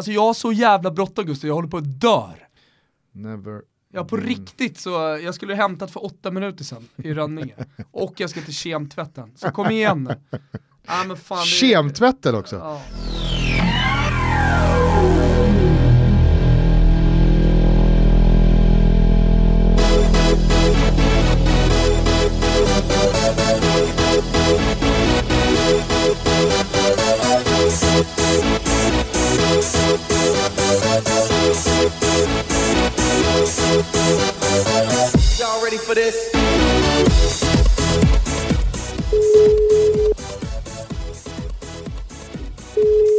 Alltså jag har så jävla bråttom Gustav, jag håller på att dör. Never Ja på riktigt så, jag skulle hämtat för åtta minuter sedan i Rönninge. Och jag ska till kemtvätten. Så kom igen nu. Ah, Kemtvätten också. Ja.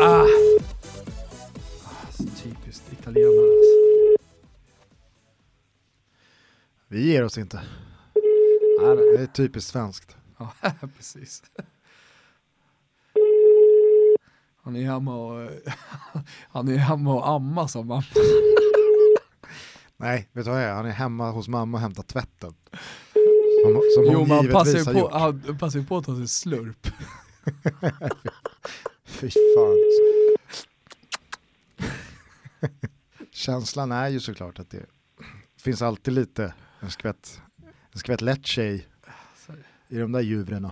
Ah. Ah, så typiskt italienare alltså. Vi ger oss inte. Nej. Det är typiskt svenskt. Ja, precis. Han är hemma och, han är hemma och amma som mamma. Nej, vet du vad jag är? Han är hemma hos mamma och hämtar tvätten. Som, som Jo man passar ju på, han passar ju på att ta sig slurp. Fy fan. Känslan är ju såklart att det finns alltid lite en skvätt, en skvätt lätt tjej i de där djuren.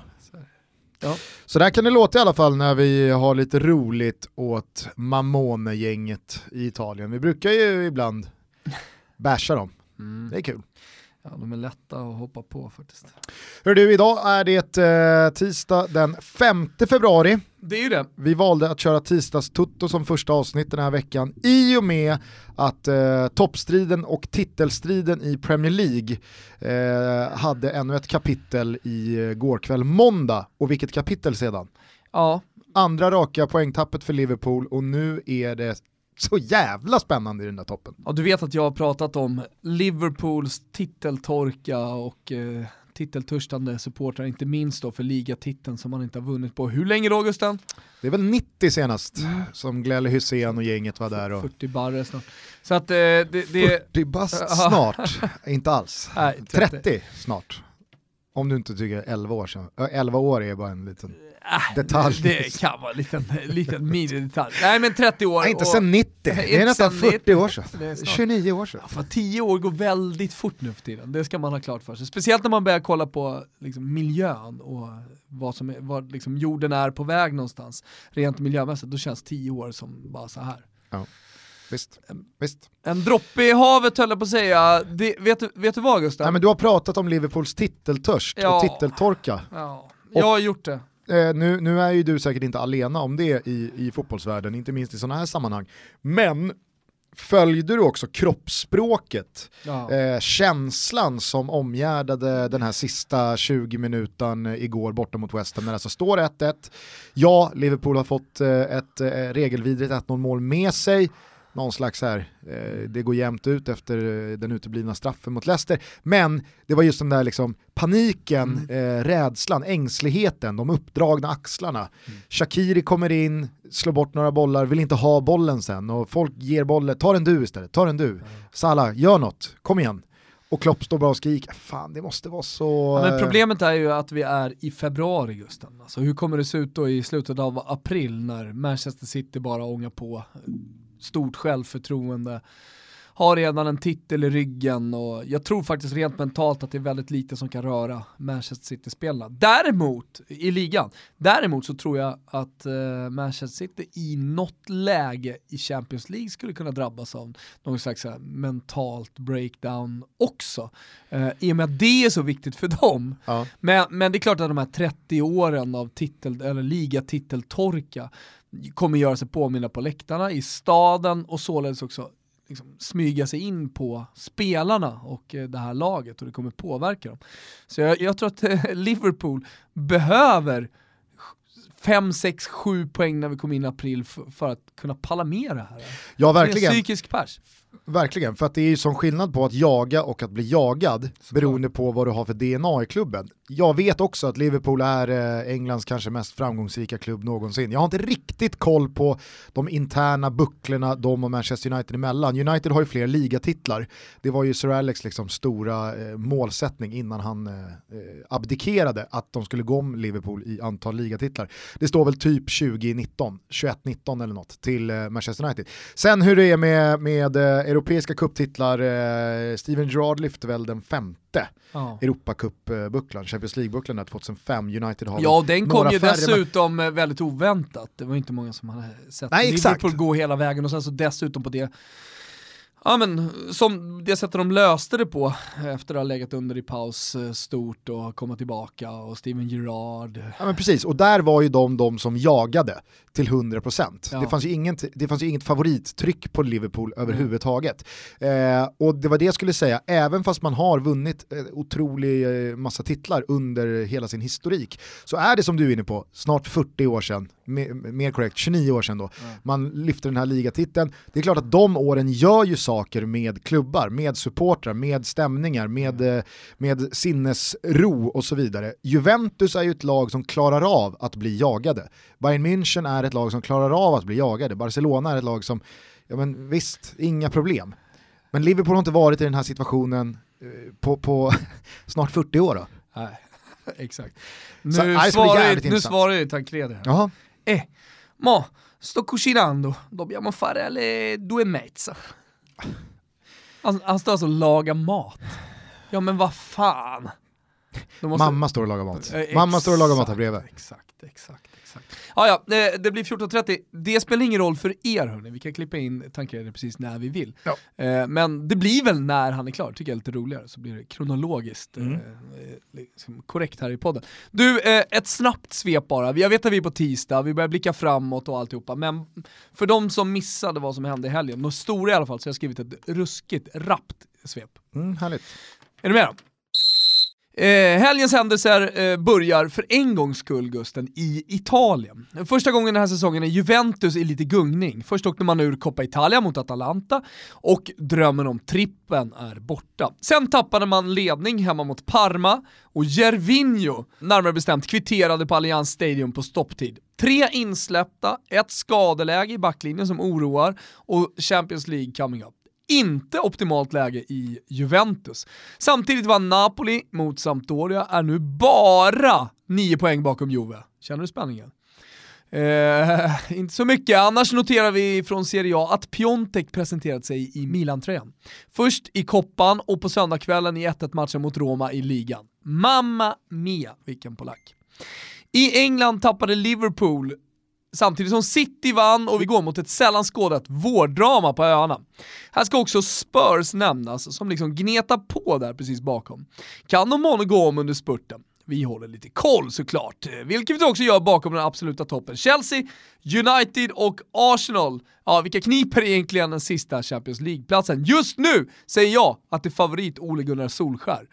Ja. Så där kan det låta i alla fall när vi har lite roligt åt Mamone-gänget i Italien. Vi brukar ju ibland basha dem, det är kul. Ja, de är lätta att hoppa på faktiskt. Hör du, idag är det eh, tisdag den 5 februari. Det är ju det. Vi valde att köra tisdagstutto som första avsnitt den här veckan i och med att eh, toppstriden och titelstriden i Premier League eh, hade ännu ett kapitel i eh, går kväll måndag. Och vilket kapitel sedan? Ja, Andra raka poängtappet för Liverpool och nu är det så jävla spännande i den där toppen. Ja, du vet att jag har pratat om Liverpools titeltorka och eh, titeltörstande supportrar, inte minst då för ligatiteln som man inte har vunnit på. Hur länge då Gusten? Det är väl 90 senast som Glelle Hussein och gänget var där och 40 barre snart. Så att eh, det... det 40 bast snart, inte alls. Nej, 30 snart. Om du inte tycker 11 år sedan. Ö, 11 år är bara en liten detalj. Äh, Det kan vara en liten, liten minidetalj. Nej men 30 år. Nej, inte sen 90, det är nästan sen 40 90. år sedan. Det är snart. 29 år sedan. För 10 år går väldigt fort nu för tiden, det ska man ha klart för sig. Speciellt när man börjar kolla på liksom, miljön och vad, som är, vad liksom, jorden är på väg någonstans. Rent miljömässigt, då känns 10 år som bara så här. Visst, visst. En droppe i havet höll jag på att säga. Det, vet, du, vet du vad Gustav? Nej, men du har pratat om Liverpools titeltörst Ja. och titeltorka. ja, jag har gjort det. Eh, nu, nu är ju du säkert inte alena om det i, i fotbollsvärlden, inte minst i sådana här sammanhang. Men följde du också kroppsspråket, Ja. eh, känslan som omgärdade den här sista 20 minuten igår borta mot West Ham när det alltså står 1-1. Ja, Liverpool har fått eh, ett eh, regelvidrigt 1-0 mål med sig, någon slags här, eh, det går jämnt ut efter eh, den uteblivna straffen mot Leicester. Men det var just den där liksom paniken, eh, rädslan, ängsligheten, de uppdragna axlarna. Shakiri kommer in, slår bort några bollar, vill inte ha bollen sen och folk ger bollen, ta den du istället, ta den du. Salah, gör något, kom igen. Och Klopp står bara och skriker, fan det måste vara så... Ja, men problemet är ju att vi är i februari Gusten. Alltså, hur kommer det se ut då i slutet av april när Manchester City bara ångar på? Stort självförtroende, har redan en titel i ryggen och jag tror faktiskt rent mentalt att det är väldigt lite som kan röra Manchester City-spelarna. Däremot, i ligan, däremot så tror jag att eh, Manchester City i något läge i Champions League skulle kunna drabbas av någon slags här, mentalt breakdown också. Eh, I och med att det är så viktigt för dem. Ja. Men, men det är klart att de här 30 åren av titel, eller ligatiteltorka kommer göra sig påminna på läktarna, i staden och således också liksom smyga sig in på spelarna och eh, det här laget och det kommer påverka dem. Så jag, jag tror att eh, Liverpool behöver 5, 6, 7 poäng när vi kommer in i april för, för att kunna palla med det här. Ja, Det är en verkligen. psykisk pers. Verkligen, för att det är ju sån skillnad på att jaga och att bli jagad beroende på vad du har för DNA i klubben. Jag vet också att Liverpool är eh, Englands kanske mest framgångsrika klubb någonsin. Jag har inte riktigt koll på de interna bucklorna de och Manchester United emellan. United har ju fler ligatitlar. Det var ju Sir Alex liksom stora eh, målsättning innan han eh, abdikerade att de skulle gå om Liverpool i antal ligatitlar. Det står väl typ 2019, 21-19 eller något till eh, Manchester United. Sen hur det är med, med europeiska kupptitlar, eh, Steven Gerrard lyfte väl den femte ja. Europacup-bucklan, Champions League-bucklan 2005, United har Ja, den kom ju dessutom men... väldigt oväntat. Det var inte många som hade sett Nej, Liverpool gå hela vägen och sen så dessutom på det Ja men som det sättet de löste det på efter att ha legat under i paus eh, stort och komma tillbaka och Steven Gerrard. Ja men precis, och där var ju de de som jagade till 100%. Ja. Det, fanns ju inget, det fanns ju inget favorittryck på Liverpool överhuvudtaget. Eh, och det var det jag skulle säga, även fast man har vunnit eh, otrolig eh, massa titlar under hela sin historik, så är det som du är inne på, snart 40 år sedan, mer, korrekt, 29 år sedan då, mm. man lyfter den här ligatiteln. Det är klart att de åren gör ju saker med klubbar, med supportrar, med stämningar, med, mm. med sinnesro och så vidare. Juventus är ju ett lag som klarar av att bli jagade. Bayern München är ett lag som klarar av att bli jagade. Barcelona är ett lag som, ja men visst, inga problem. Men Liverpool har inte varit i den här situationen eh, på, på snart 40 år då. Nej, exakt. Nu, svarar, nu svarar ju Tancredi här. Eh, ma, sto cucinando, dobbiamo fare alle due e mezza. Han, han står alltså och lagar mat. Ja men vad fan. Måste... Mamma står och lagar mat. Eh, Mamma står och lagar mat här bredvid. Exakt, exakt. Ja, ja, det, det blir 14.30. Det spelar ingen roll för er hörni, vi kan klippa in tankarna precis när vi vill. Ja. Eh, men det blir väl när han är klar, tycker jag är lite roligare, så blir det kronologiskt mm. eh, liksom korrekt här i podden. Du, eh, ett snabbt svep bara. Jag vet att vi är på tisdag, vi börjar blicka framåt och alltihopa, men för de som missade vad som hände i helgen, de stora i alla fall, så har jag skrivit ett ruskigt, rappt svep. Mm, härligt. Är du med då? Eh, helgens händelser eh, börjar för en gångs skull, Gusten, i Italien. Första gången den här säsongen är Juventus i lite gungning. Först åkte man ur Coppa Italia mot Atalanta och drömmen om trippen är borta. Sen tappade man ledning hemma mot Parma och Gervinho, närmare bestämt, kvitterade på Allianz Stadium på stopptid. Tre insläppta, ett skadeläge i backlinjen som oroar och Champions League coming up inte optimalt läge i Juventus. Samtidigt var Napoli mot Sampdoria är nu bara 9 poäng bakom Juve. Känner du spänningen? Eh, inte så mycket, annars noterar vi från Serie A att Piontek presenterat sig i Milan-tröjan. Först i koppan och på söndagskvällen i 1-1 matchen mot Roma i ligan. Mamma mia, vilken polack. I England tappade Liverpool samtidigt som City vann och vi går mot ett sällan skådat vårdrama på öarna. Här ska också Spurs nämnas, som liksom gnetar på där precis bakom. Kan de månne gå om under spurten? Vi håller lite koll såklart, eh, vilket vi också gör bakom den absoluta toppen. Chelsea, United och Arsenal. Ja, vilka kniper egentligen den sista Champions League-platsen? Just nu säger jag att det är favorit Ole Gunnar Solskär.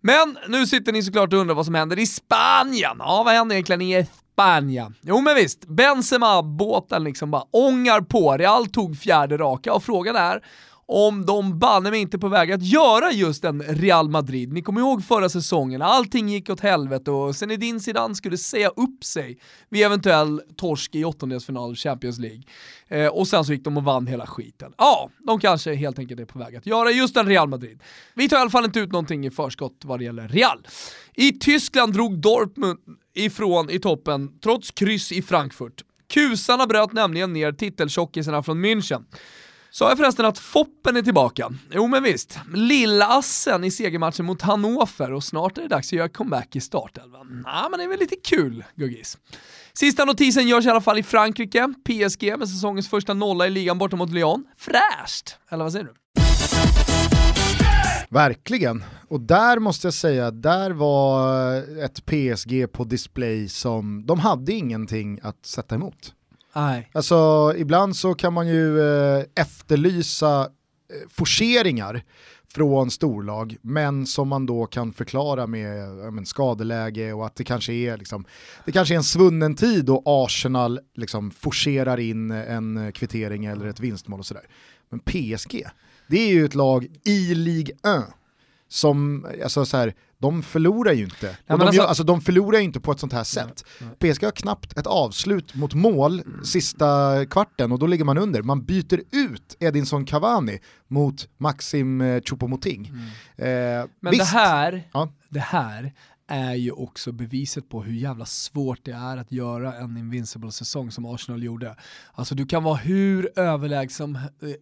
Men nu sitter ni såklart och undrar vad som händer i Spanien. Ja, vad händer egentligen i Spanien. Jo men visst, Benzema-båten liksom bara ångar på. Real tog fjärde raka och frågan är om de banne mig inte på väg att göra just en Real Madrid. Ni kommer ihåg förra säsongen, allting gick åt helvete och Zinedine Zidane skulle säga upp sig vid eventuell torsk i åttondelsfinal Champions League. Eh, och sen så gick de och vann hela skiten. Ja, de kanske helt enkelt är på väg att göra just en Real Madrid. Vi tar i alla fall inte ut någonting i förskott vad det gäller Real. I Tyskland drog Dortmund ifrån i toppen trots kryss i Frankfurt. Kusarna bröt nämligen ner titeltjockisarna från München. Sa jag förresten att Foppen är tillbaka? Jo men visst. Lillassen i segermatchen mot Hannover och snart är det dags att göra comeback i startelvan. Ja men det är väl lite kul, Guggis. Sista notisen görs i alla fall i Frankrike. PSG med säsongens första nolla i ligan borta mot Lyon. Fräscht! Eller vad säger du? Verkligen, och där måste jag säga, där var ett PSG på display som, de hade ingenting att sätta emot. Nej. Alltså ibland så kan man ju eh, efterlysa eh, forceringar från storlag, men som man då kan förklara med men, skadeläge och att det kanske är liksom, det kanske är en svunnen tid då Arsenal liksom forcerar in en kvittering eller ett vinstmål och sådär. Men PSG, det är ju ett lag i Ligue 1 som, alltså så här, de förlorar ju inte. Ja, de, alltså, alltså, de förlorar ju inte på ett sånt här sätt. Nej, PSG har knappt ett avslut mot mål sista kvarten och då ligger man under. Man byter ut Edinson Cavani mot Maxim eh, Choupo-Moting. Mm. Eh, Men visst, det här, ja. det här är ju också beviset på hur jävla svårt det är att göra en invincible-säsong som Arsenal gjorde. Alltså du kan vara hur överlägsen,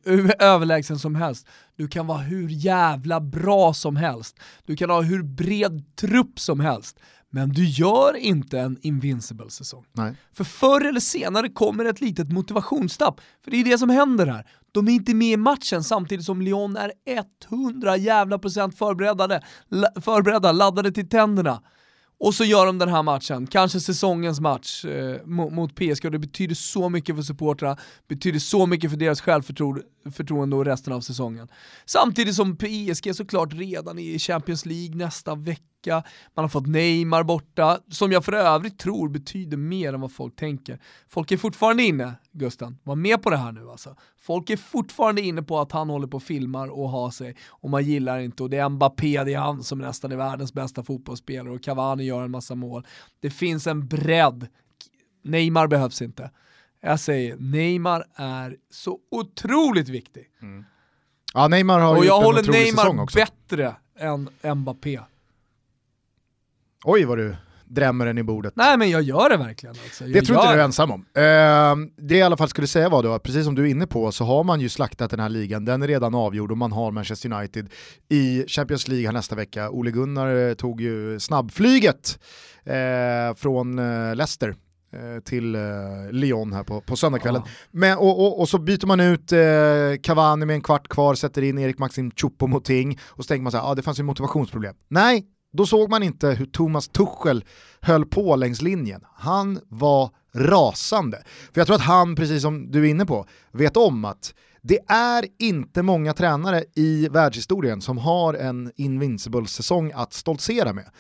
eh, överlägsen som helst, du kan vara hur jävla bra som helst, du kan ha hur bred trupp som helst, men du gör inte en invincible-säsong. För förr eller senare kommer ett litet motivationstapp, för det är det som händer här. De är inte med i matchen samtidigt som Lyon är 100 jävla procent förberedda, förberedda, laddade till tänderna. Och så gör de den här matchen, kanske säsongens match eh, mot, mot PSG och det betyder så mycket för supportrarna, betyder så mycket för deras självförtroende och resten av säsongen. Samtidigt som PSG såklart redan är i Champions League nästa vecka vecka, man har fått Neymar borta, som jag för övrigt tror betyder mer än vad folk tänker. Folk är fortfarande inne, Gusten, var med på det här nu alltså. Folk är fortfarande inne på att han håller på och filmar och har sig, och man gillar inte, och det är Mbappé, det är han som nästan är världens bästa fotbollsspelare, och Cavani gör en massa mål. Det finns en bredd, Neymar behövs inte. Jag säger, Neymar är så otroligt viktig. Mm. Ja, Neymar har och jag håller Neymar bättre än Mbappé. Oj vad du drämmer den i bordet. Nej men jag gör det verkligen. Alltså. Det tror inte du är ensam om. Uh, det jag i alla fall skulle säga var då precis som du är inne på så har man ju slaktat den här ligan, den är redan avgjord och man har Manchester United i Champions League här nästa vecka. Ole Gunnar eh, tog ju snabbflyget uh, från uh, Leicester till Lyon här på, på söndagskvällen. Ja. Men, och, och, och, så byter man ut eh, Cavani med en kvart kvar, sätter in Erik Maxim Choupo-Moting och så tänker man så här, ah, det fanns ju motivationsproblem. Nej, då såg man inte hur Thomas Tuchel höll på längs linjen. Han var rasande. För jag tror att han, precis som du är inne på, vet om att det är inte många tränare i världshistorien som har en invincible-säsong att stoltsera med.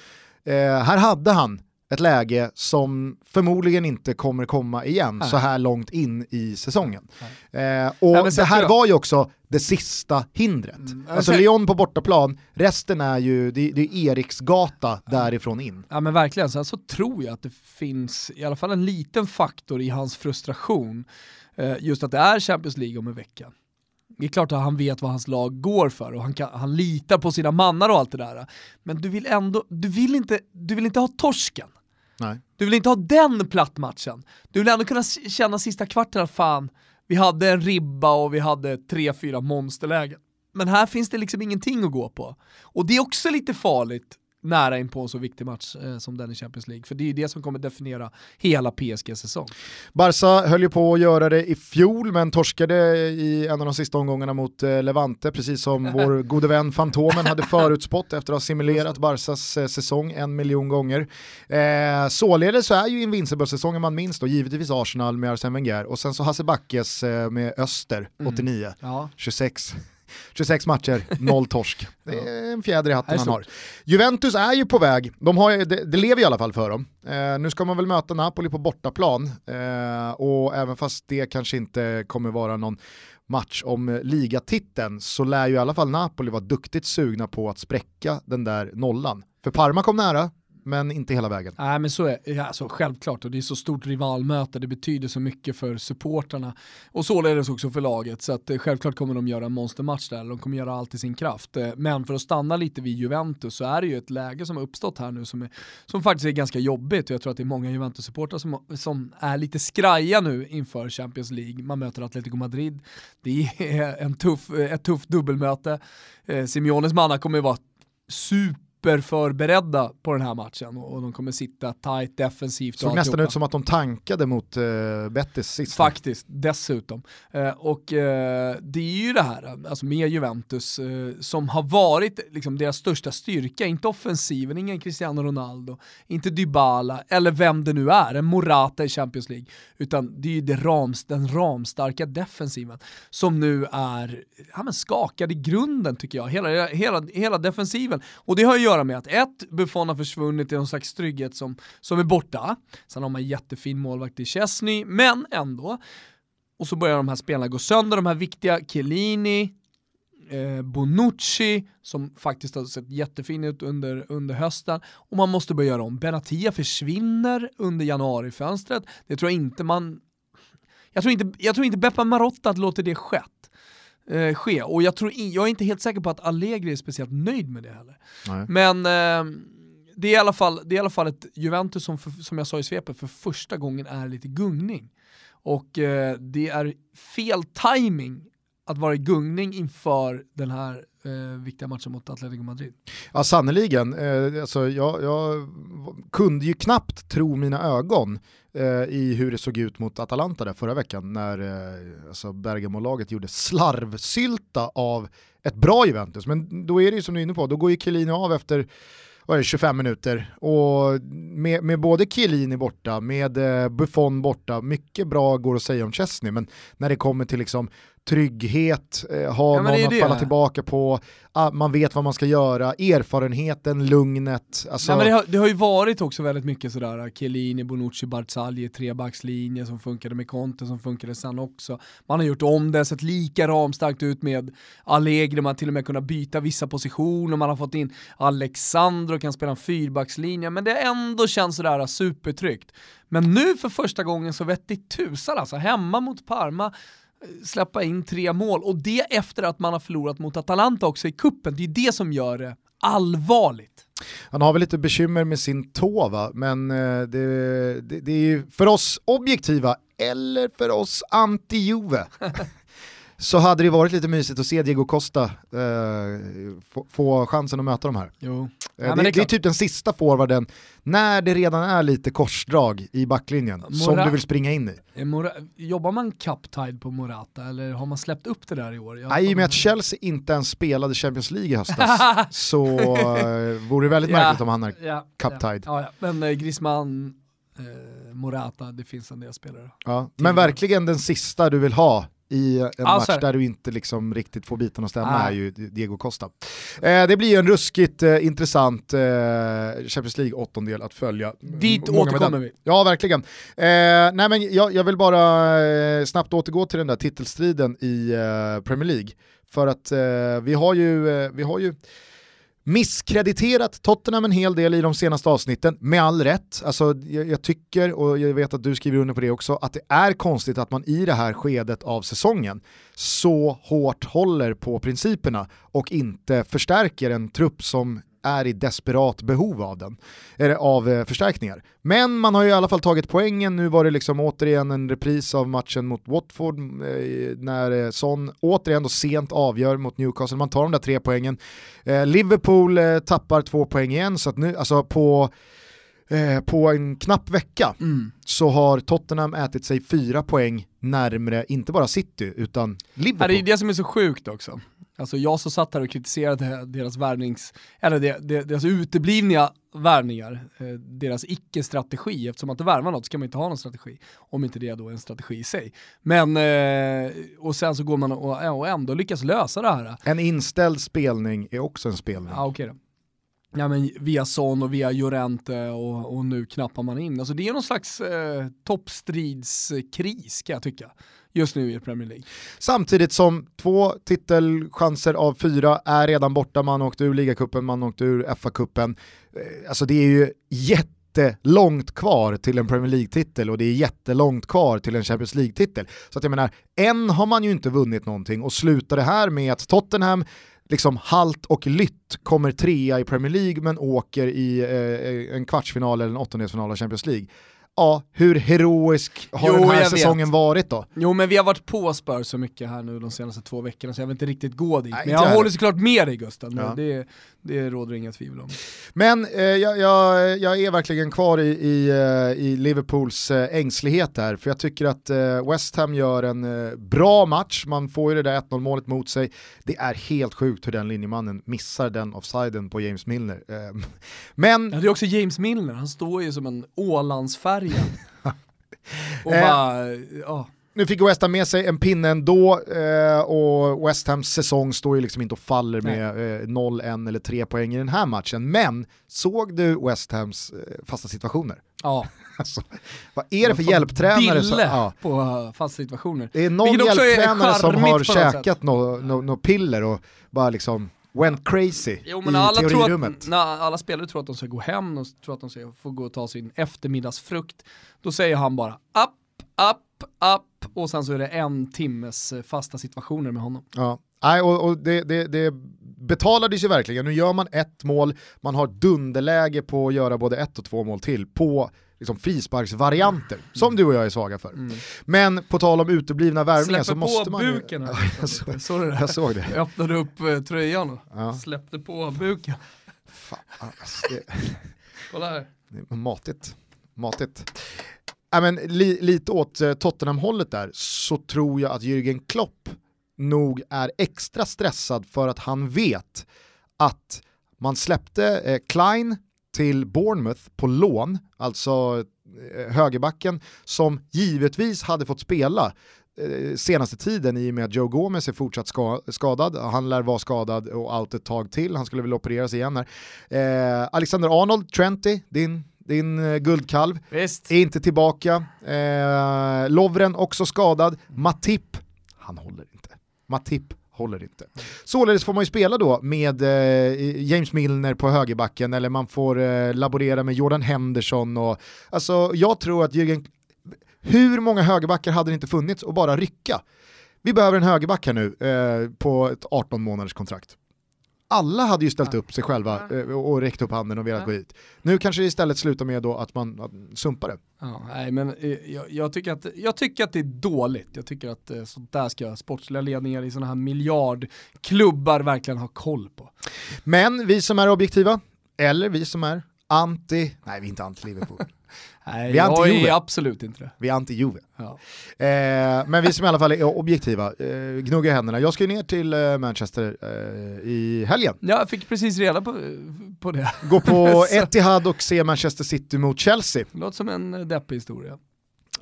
Eh, här hade han ett läge som förmodligen inte kommer komma igen Nej. så här långt in i säsongen. Eh, och Nej, det här jag... var ju också det sista hindret. Mm. Alltså Lyon på bortaplan, resten är ju, det, det är Eriksgata ja. därifrån in. Ja men verkligen, sen så tror jag att det finns i alla fall en liten faktor i hans frustration, eh, just att det är Champions League om en vecka. Det är klart att han vet vad hans lag går för och han, kan, han litar på sina mannar och allt det där. Men du vill ändå, du vill inte, du vill inte ha torsken. Nej. Du vill inte ha den plattmatchen. Du vill ändå kunna känna sista kvarten att fan, vi hade en ribba och vi hade tre, fyra monsterlägen. Men här finns det liksom ingenting att gå på. Och det är också lite farligt nära in på en så viktig match eh, som den i Champions League. För det är ju det som kommer definiera hela PSG-säsong. Barca höll ju på att göra det i fjol men torskade i en av de sista omgångarna mot eh, Levante, precis som vår gode vän Fantomen hade förutspått efter att ha simulerat Barcas eh, säsong en miljon gånger. Eh, således så är ju Invincible-säsongen man minns då, givetvis Arsenal med Arsene Wenger och sen så Hasse Backes eh, med Öster, 89, mm. ja. 26 26 matcher, noll torsk. Det är en fjäder i hatten han har. Juventus är ju på väg, de har, det, det lever i alla fall för dem. Eh, nu ska man väl möta Napoli på bortaplan eh, och även fast det kanske inte kommer vara någon match om ligatiteln så lär ju i alla fall Napoli vara duktigt sugna på att spräcka den där nollan. För Parma kom nära, men inte hela vägen. Nej men så är ja, alltså, självklart och det är så stort rivalmöte, det betyder så mycket för supporterna och således också för laget så att eh, självklart kommer de göra en monstermatch där, de kommer göra allt i sin kraft. Eh, men för att stanna lite vid Juventus så är det ju ett läge som har uppstått här nu som, är, som faktiskt är ganska jobbigt och jag tror att det är många Juventus-supportrar som, som är lite skraja nu inför Champions League. Man möter Atletico Madrid, det är en tuff, eh, ett tufft dubbelmöte. Simeones manna kommer ju vara super superförberedda på den här matchen och de kommer sitta tight defensivt. Såg nästan ut som att de tankade mot uh, Betis sist. Faktiskt, dessutom. Uh, och uh, det är ju det här, alltså med Juventus, som har varit liksom, deras största styrka, inte offensiven, ingen Cristiano Ronaldo, inte Dybala, eller vem det nu är, en Morata i Champions League, utan det är ju det rams, den ramstarka defensiven som nu är ja, men skakad i grunden tycker jag, hela, hela, hela defensiven. Och det har att göra med att ett, Buffon har försvunnit i någon slags trygghet som, som är borta, sen har man en jättefin målvakt i Chesney, men ändå. Och så börjar de här spelarna gå sönder, de här viktiga Chiellini, eh, Bonucci, som faktiskt har sett jättefin ut under, under hösten, och man måste börja göra om. Benatia försvinner under januarifönstret, det tror jag inte man jag tror inte, jag tror inte Beppa Marotta låter det skett, eh, ske, och jag, tror, jag är inte helt säker på att Allegri är speciellt nöjd med det heller. Nej. Men eh, det, är i alla fall, det är i alla fall ett Juventus som, för, som jag sa i svepet, för första gången är lite gungning. Och eh, det är fel timing att vara i gungning inför den här eh, viktiga matcher mot Atletico Madrid. Ja, sannerligen. Eh, alltså, jag, jag, kunde ju knappt tro mina ögon eh, i hur det såg ut mot Atalanta där förra veckan när eh, alltså Bergamo-laget gjorde slarvsylta av ett bra Juventus. Men då är det ju som du är inne på, då går ju Chiellini av efter det, 25 minuter. Och med, med både Chiellini borta, med eh, Buffon borta, mycket bra går att säga om Chesney, men när det kommer till liksom trygghet, eh, ha ja, någon att falla tillbaka på, ah, man vet vad man ska göra, erfarenheten, lugnet. Alltså... Nej, det, har, det, har, ju varit också väldigt mycket sådär, Chiellini, Bonucci, Barzagli, trebackslinje som funkade med Conte, som funkade sen också. Man har gjort om det, sett lika ramstarkt ut med Allegri, man har till och med kunnat byta vissa positioner, man har fått in Alexandro, kan spela en fyrbackslinje, men det ändå känns sådär supertryggt. Men nu för första gången så vettigt tusan alltså, hemma mot Parma, släppa in tre mål och det efter att man har förlorat mot Atalanta också i kuppen. Det är det som gör det allvarligt. Han har väl lite bekymmer med sin tå va, men eh, det, det, det är ju för oss objektiva eller för oss anti-Juve så hade det varit lite mysigt att se Diego Costa eh, få, få, chansen att möta de här. Jo. Eh, ja, det, det, är typ den sista forwarden, när det redan är lite korsdrag i backlinjen, Mora som du vill springa in i. Mora jobbar man cup-tide på Morata eller har man släppt upp det där i år? Nej, i och med att Chelsea inte ens spelade Champions League i höstas så eh, vore det väldigt märkligt ja, om han är ja, cup-tide. Ja, Men eh, Griezmann, eh, Morata, det finns en del spelare. Ja, men verkligen den sista du vill ha i en alltså, match där du inte liksom riktigt får biten att stämma ah. är ju Diego Costa. Eh, det blir en ruskigt eh, intressant eh, Champions League-åttondel att följa. Dit Många återkommer vi. Ja, verkligen. Eh, nej, men jag, jag vill bara eh, snabbt återgå till den där titelstriden i eh, Premier League. För att vi har ju, vi har ju misskrediterat Tottenham en hel del i de senaste avsnitten, med all rätt. Alltså, jag, jag, tycker, och jag vet att du skriver under på det också, att det är konstigt att man i det här skedet av säsongen så hårt håller på principerna och inte förstärker en trupp som är i desperat behov av den, eller av eh, förstärkningar. Men man har ju i alla fall tagit poängen, nu var det liksom återigen en repris av matchen mot Watford eh, när eh, Son återigen då sent avgör mot Newcastle, man tar de där tre poängen. Liverpool tappar två poäng igen, så att nu, alltså på eh, på en knapp vecka mm. så har Tottenham ätit sig fyra poäng närmre, inte bara City, utan Liverpool. Det är det som är så sjukt också. Alltså jag som satt här och kritiserade deras värvnings, eller deras uteblivna värvningar, eh, deras icke-strategi, eftersom att inte värvar något så kan man inte ha någon strategi, om inte det då är en strategi i sig. Men, eh, och sen så går man och, ändå lyckas lösa det här. En inställd spelning är också en spelning. Ja, okay då. Ja, men via Son och via Jorente och, och nu knappar man in. Alltså det är någon slags eh, toppstridskris kan jag tycka just nu i Premier League. Samtidigt som två titelchanser av fyra är redan borta, man åkte ur ligacupen, man åkte ur FA-cupen. Eh, alltså det är ju jättelångt kvar till en Premier League-titel och det är jättelångt kvar till en Champions League-titel. Så att jag menar, än har man ju inte vunnit någonting och slutar det här med att Tottenham liksom halt och lytt kommer trea i Premier League men åker i eh, en kvartsfinal eller en åttondelsfinal av Champions League ja, hur heroisk har Jo, den här säsongen vet. varit då? Jo men vi har varit på Spurs så mycket här nu de senaste två veckorna så jag vill inte riktigt gå dit. Nej, men jag håller såklart med dig Gusten, Ja. det, det råder inga tvivel om. Men eh, jag, jag, jag är verkligen kvar i, i, eh, i Liverpools eh, ängslighet här, för jag tycker att eh, West Ham gör en eh, bra match, man får ju det där 1-0 målet mot sig. Det är helt sjukt hur den linjemannen missar den offsiden på James Milner. Eh, men Ja, det är också James Milner, han står ju som en Ålandsfärja. och bara, ja. Nu fick West Ham med sig en pinne ändå eh, och West Hams säsong står ju liksom inte och faller med eh, 0, 1 eller 3 poäng i den här matchen. Men såg du West Hams eh, fasta situationer? ja. Alltså, vad är det för hjälptränare? som- ja. på uh, fasta situationer. Det är någon också är hjälptränare som har käkat något no, no piller och bara liksom went crazy Jo men i alla, tror teorirummet. att, när alla spelare tror att de ska gå hem och tror att de ska få gå och ta sin eftermiddagsfrukt, då säger han bara upp, upp, upp och sen så är det en timmes eh, fasta situationer med honom. Ja. Nej, och, och det, det, det betalades ju verkligen. Nu gör man ett mål, man har dunderläge på att göra både ett och två mål till på liksom frisparksvarianter, som du och jag är svaga för. Men på tal om uteblivna värvningar så Släpper måste på man ju... buken Ja, här. jag, såg, Såg det? jag såg det. Jag öppnade upp eh, tröjan och Ja. släppte på buken. Fan, alltså, det, Kolla här. det är matigt. matigt. Ja, men, li, lite åt eh, Tottenham-hållet där så tror jag att Jürgen Klopp nog är extra stressad för att han vet att man släppte eh, Klein till Bournemouth på lån, alltså eh, högerbacken som givetvis hade fått spela eh, senaste tiden i och med att Joe Gomez är fortsatt ska, skadad. Han lär vara skadad och allt ett tag till, han skulle väl opereras igen här. Eh, Alexander Arnold, Trenty, din, din eh, guldkalv, Visst. är inte tillbaka. Eh, Lovren också skadad. Matip, han håller inte. Matip håller inte. Således får man ju spela då med eh, James Milner på högerbacken eller man får eh, laborera med Jordan Henderson och alltså jag tror att Jürgen, hur många högerbackar hade det inte funnits och bara rycka? Vi behöver en högerback här nu eh, på ett 18 månaders kontrakt. Alla hade ju ställt upp sig själva eh, och räckt upp handen och velat gå hit. Nu kanske det istället slutar med då att man att sumpar det. Ja, nej, men eh, jag, jag, tycker att, jag tycker att det är dåligt. Jag tycker att eh, sånt där ska sportsliga ledningar i sådana här miljardklubbar verkligen ha koll på. Men vi som är objektiva, eller vi som är anti, nej vi är inte anti-Liverpool, Nej, Vi är jag anti-Juve. är absolut inte det. vi är anti-Juve. Ja. Eh, men vi som i alla fall är objektiva, eh, gnugga händerna. Jag ska ju ner till eh, Manchester eh, i helgen. Jag fick precis reda på, på det. Gå på Etihad och se Manchester City mot Chelsea. Låter som en deppig historia.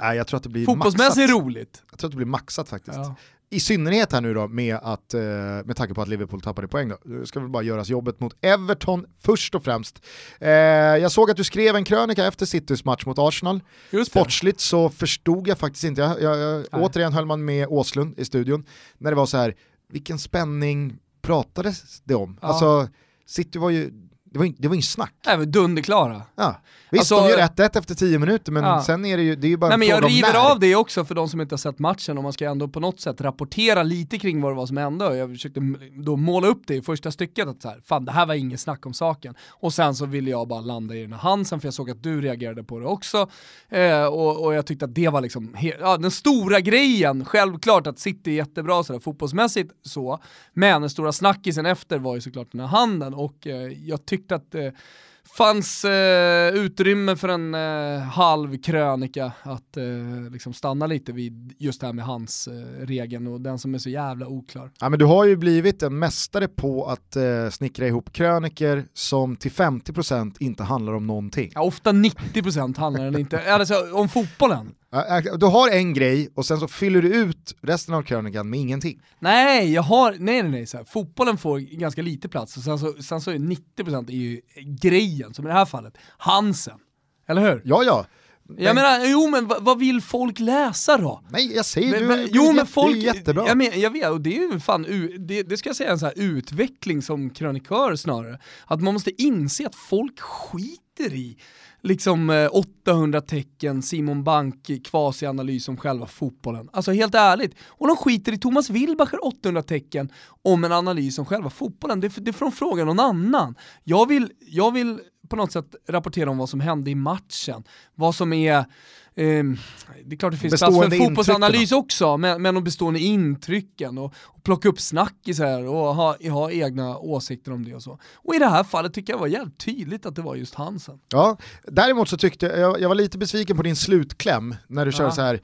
Nej, jag tror att det blir Fotbollsmässigt maxat. roligt. Jag tror att det blir maxat faktiskt. Ja. I synnerhet här nu då med, att, eh, med tanke på att Liverpool tappade poäng då. Det ska väl bara göras jobbet mot Everton först och främst. Eh, jag såg att du skrev en krönika efter Citys match mot Arsenal. Sportsligt så förstod jag faktiskt inte, jag, jag, jag, återigen höll man med Åslund i studion, när det var så här, vilken spänning pratades det om? Ja. Alltså, City var ju, det var ju, det var ju snack. Även dunderklara. Ja. Visst, Alltså- de gör 1-1 efter 10 minuter, men Ja. sen är det ju, det är ju bara Nej en men jag river när. av det också för de som inte har sett matchen och man ska ändå på något sätt rapportera lite kring vad det var som hände. Jag försökte då måla upp det i första stycket att så här, fan det här var inget snack om saken. Och sen så ville jag bara landa i den här Hansen för jag såg att du reagerade på det också. Eh, och, och jag tyckte att det var liksom ja, den stora grejen. Självklart att City är jättebra sådär fotbollsmässigt så, men den stora snackisen efter var ju såklart den här handen och eh, jag tyckte att eh, fanns eh, utrymme för en eh, halv krönika att eh, liksom stanna lite vid just det här med hans eh, regeln och den som är så jävla oklar. Ja, men du har ju blivit en mästare på att eh, snickra ihop kröniker som till 50% inte handlar om någonting. Ja, ofta 90% handlar den inte, alltså om fotbollen. Du har en grej och sen så fyller du ut resten av krönikan med ingenting. Nej, jag har, nej nej nej, så här, fotbollen får ganska lite plats och sen så, sen så är 90% är ju grejen, som i det här fallet, Hansen. Eller hur? Ja, ja. Jag menar, jo men vad, vill folk läsa då? Nej, jag säger Men- du, men- jo men folk, det är jättebra. Jag, men, jag vet, och det är ju fan, det, det ska jag säga en så här utveckling som krönikör snarare. Att man måste inse att folk skiter i liksom eh, 800 tecken, Simon Bank, kvasianalys om själva fotbollen. Alltså helt ärligt. Och de skiter i Thomas Wilbacher 800 tecken om en analys om själva fotbollen. Det, det får de fråga någon annan. Jag vill, jag vill på något sätt rapportera om vad som hände i matchen. Vad som är det är klart det finns plats för en fotbollsanalys också, men, men de bestående intrycken och, och plocka upp snackisar och ha, ha egna åsikter om det och så. Och i det här fallet tycker jag var jävligt tydligt att det var just Hansen. Ja, däremot så tyckte jag, jag var lite besviken på din slutkläm när du Ja. kör så här.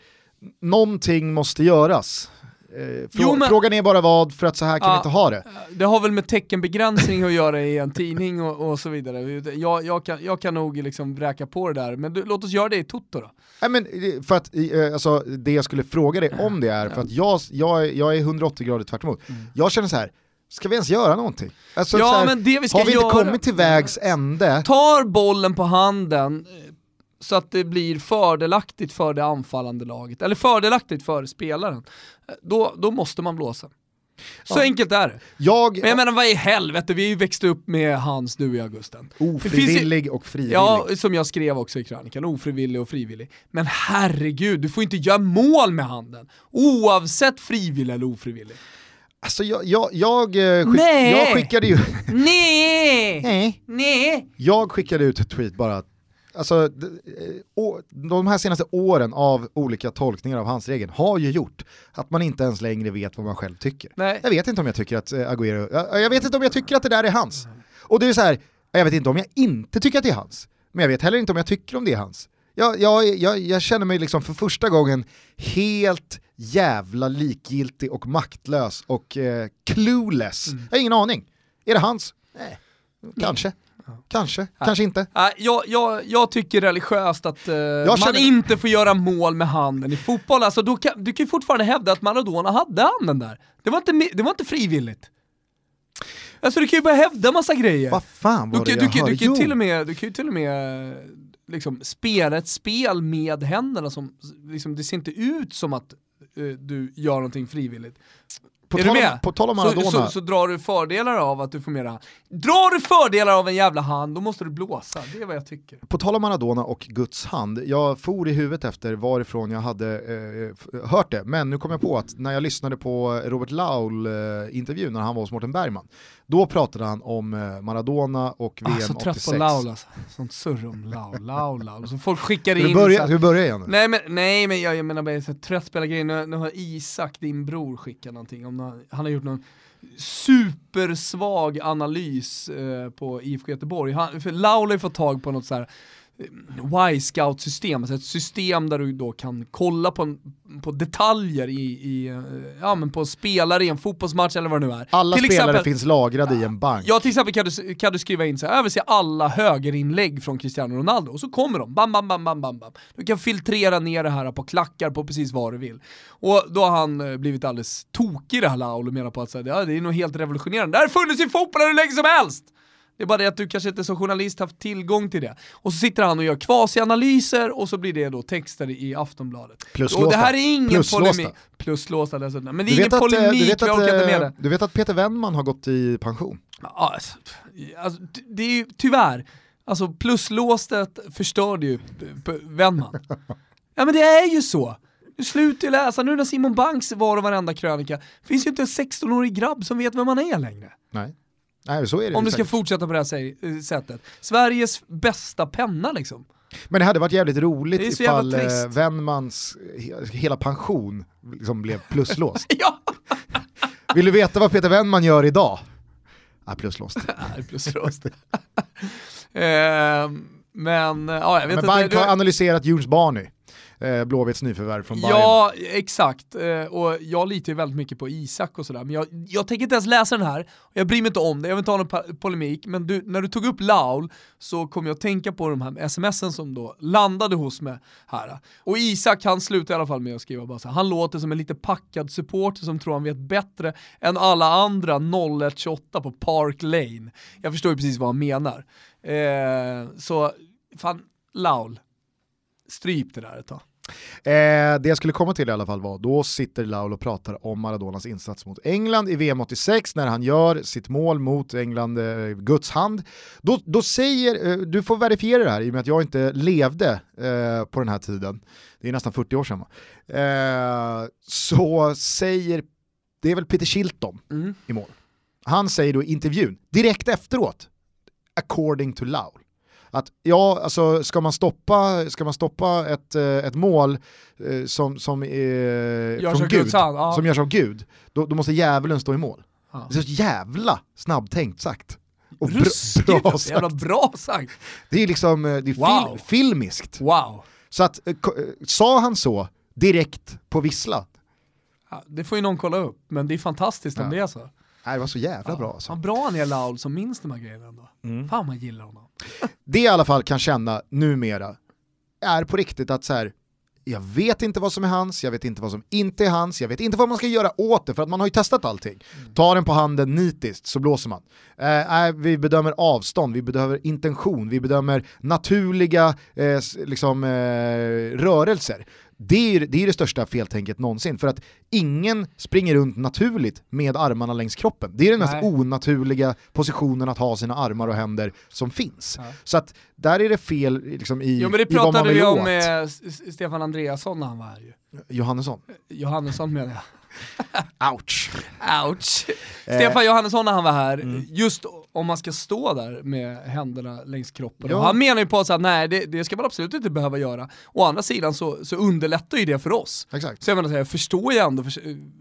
någonting måste göras. Eh, frå- Jo, men- Frågan är bara vad, för att så här kan vi Ja. inte ha det. Det har väl med teckenbegränsning att göra i en tidning och, och så vidare. Jag, jag, kan, jag kan nog liksom vräka på det där, men du, låt oss göra det i Toto då. Nej, men, eh, för att, eh, alltså, det jag skulle fråga dig om det är, för att jag, jag, är- jag är 180 grader tvärt emot. Jag känner så här. ska vi ens göra någonting? Alltså, Ja, här, vi har vi inte göra- kommit till vägs ände? Tar bollen på handen eh, så att det blir fördelaktigt för det anfallande laget, eller fördelaktigt för spelaren, då, då måste man blåsa. Så Ja. enkelt är det. Jag, Men jag menar vad i helvete, vi har ju växt upp med Hans du i Augusten. Finns ju- ofrivillig och frivillig. Ja, som jag skrev också i krönikan, ofrivillig och frivillig. Men herregud, du får inte göra mål med handen, oavsett frivillig eller ofrivillig. Alltså jag, jag, jag, eh, skick, jag skickade ju... Nej! Nej. Nej! Jag skickade ut ett tweet bara att Alltså, eh, de här senaste åren av olika tolkningar av hans regeln har ju gjort att man inte ens längre vet vad man själv tycker. Nej. Jag vet inte om jag tycker att eh, Agüero, jag, jag vet inte om jag tycker att det där är hans. Och det är så här, jag vet inte om jag inte tycker att det är hans, men jag vet heller inte om jag tycker om det är hans. Jag, jag, jag, jag känner mig liksom för första gången helt jävla likgiltig och maktlös och eh, clueless. Mm. Jag har ingen aning. Är det hans? Nej, kanske. Kanske, kanske inte. Nej, jag, jag, jag tycker religiöst att eh, man känner- inte får göra mål med handen i fotboll. Alltså, då kan, du kan ju fortfarande hävda att Maradona hade handen där. Det var inte, det var inte frivilligt. Alltså du kan ju bara hävda massa grejer. Vad fan var Du, det kan- jag du, kan- hörde? du, kan ju till och med, du kan ju till och med liksom, spela ett spel med händerna som, liksom, det ser inte ut som att eh, du gör någonting frivilligt. På är tal du om- med? på tal om så, Maradona. så, så drar du fördelar av att du får mera hand. Drar du fördelar av en jävla hand, då måste du blåsa. Det är vad jag tycker. På tal om Maradona och Guds hand, jag for i huvudet efter varifrån jag hade eh, hört det, men nu kom jag på att när jag lyssnade på Robert Laul-intervjun när han var hos Mårten Bergman, då pratade han om eh, Maradona och VM Ah, så 86. trött på Laul alltså. Sånt surr om Laul, Laul, Laul. Så folk skickar in så börja, ska vi börja igen nu? Nej men, nej, men jag, jag menar bara, jag är så trött på hela grejen. Nu, nu har Isak, din bror, skickat någonting. Om någon, han har gjort någon supersvag analys eh, på IFK Göteborg. Han, för Laul har ju fått tag på något så här Y-scout-system, alltså ett system där du då kan kolla på, en, på detaljer i, i, ja, men på spelare i en fotbollsmatch eller vad det nu är. Alla Till spelare exempel- finns lagrade i en bank. Ja till exempel kan du, kan du skriva in så här, jag vill se alla högerinlägg från Cristiano Ronaldo, och så kommer de, bam bam bam bam bam bam. Du kan filtrera ner det här på klackar på precis vad du vill. Och då har han eh, blivit alldeles tokig det här Laul och menar på att så här, ja, det är nog helt revolutionerande. Det här har funnits i fotbollen hur länge som helst! Det är bara det att du kanske inte som journalist haft tillgång till det. Och så sitter han och gör kvasianalyser och så blir det då texter i Aftonbladet. Pluslåsta. Och det här är ingen Pluslåsta. polemik. Pluslåsta dessutom. Men det är ingen att, eh, polemik, du, vet jag att, orkar inte med eh, det. du vet att Peter Wennman har gått i pension? Ja, alltså, alltså, det är ju tyvärr, alltså pluslåstet förstörde ju p- Wennman. Ja men det är ju så. Du slutar ju läsa, nu när Simon Banks var och varenda krönika, finns ju inte en 16-årig grabb som vet vem man är längre. Nej. Nej, så är det Om du ska säkert. fortsätta på det här eh, sättet. Sveriges bästa penna liksom. Men det hade varit jävligt roligt ifall eh. Wennmans he- hela pension liksom blev pluslåst. Ja! Vill du veta vad Peter Wennman gör idag? Ja, pluslåst. Pluslåst. Ehm, men, ja jag vet Men inte. Bank har analyserat Jules Barney, eh, Blåvitts nyförvärv från Bayern. Ja, exakt. Eh, Och jag litar ju väldigt mycket på Isak och sådär, men jag, jag tänker inte ens läsa den här, jag bryr mig inte om det, jag vill inte ha någon polemik, men du, när du tog upp Laul så kom jag att tänka på de här smsen som då landade hos mig här. Och Isak han slutar i alla fall med att skriva bara så han låter som en lite packad supporter som tror han vet bättre än alla andra 0128 på Park Lane. Jag förstår ju precis vad han menar. Eh, så, fan, Laul, stryp det där ett tag. Eh, det jag skulle komma till i alla fall var, då sitter Laul och pratar om Maradonas insats mot England i VM 86 när han gör sitt mål mot England, eh, Guds hand. Då, då säger, eh, du får verifiera det här i och med att jag inte levde eh, på den här tiden, det är nästan 40 år sedan va? Eh, så säger, det är väl Peter Shilton Mm. i mål. Han säger då i intervjun, direkt efteråt, according to Laul. Att ja, alltså ska man stoppa, ska man stoppa ett, eh, ett mål eh, som, som är Görs från Gud, hand, ja. som görs av Gud, då, då måste djävulen stå i mål. Ja. Det är så jävla snabbtänkt sagt. Och bra, Ruskigt, bra alltså, jävla sagt. bra sagt. Det är liksom, eh, det är Wow. fil, filmiskt. Wow. Så att, sa han så direkt på vissla? Ja, det får ju någon kolla upp, men det är fantastiskt om det är så. Nej, det var så jävla bra alltså. Vad bra han är Laul som minns de här grejerna ändå. Mm. Fan man gillar honom. det jag i alla fall kan känna numera är på riktigt att så här, jag vet inte vad som är hans, jag vet inte vad som inte är hans, jag vet inte vad man ska göra åt det för att man har ju testat allting. Ta den på handen nitiskt så blåser man. Eh, vi bedömer avstånd, vi bedömer intention, vi bedömer naturliga eh, liksom, eh, rörelser. Det är, det är det största feltänket någonsin, för att ingen springer runt naturligt med armarna längs kroppen. Det är den mest Nej. onaturliga positionen att ha sina armar och händer som finns. Ja. Så att där är det fel liksom, i, Jo men det i vad man pratade vill vi om åt. med Stefan Andreasson när han var här ju. Johannesson. Johannesson menar jag. Ouch. Ouch. Eh. Stefan Johannesson när han var här, Mm. just om man ska stå där med händerna längs kroppen. Ja. Och han menar ju på att nej det, det ska man absolut inte behöva göra. Å andra sidan så, så underlättar ju det för oss. Exakt. Så jag menar, så här, jag förstår ju ändå förs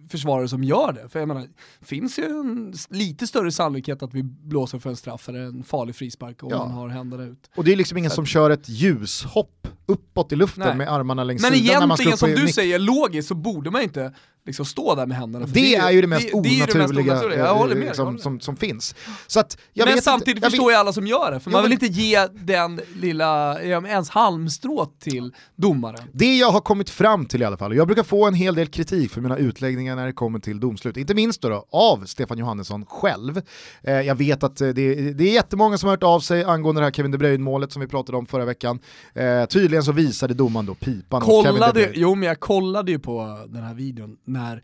försvarare som gör det. För jag menar, finns ju en lite större sannolikhet att vi blåser för en straff eller en farlig frispark om Ja. man har händerna ut. Och det är liksom ingen Så som att- kör ett ljushopp uppåt i luften Nej. med armarna längs Men sidan ska egentligen som du mitt- säger, logiskt så borde man inte liksom stå där med händerna. Det är ju det mest det- det är ju det mest onaturliga onaturliga. Jag håller med. eh, jag som, håller med. som, som finns. Så att, jag men vet samtidigt inte, jag förstår jag alla som gör det, för man vill inte ge den lilla, ens halmstrå till domaren. Det jag har kommit fram till i alla fall, och jag brukar få en hel del kritik för mina utläggningar när det kommer till domslut, inte minst då, då av Stefan Johannesson själv. Eh, jag vet att eh, det, det är jättemånga som har hört av sig angående det här Kevin De Bruyne-målet som vi pratade om förra veckan. Eh, tydligen så visade domaren då pipan åt Kevin De Kollade, Bruyne. jo men jag kollade ju på den här videon när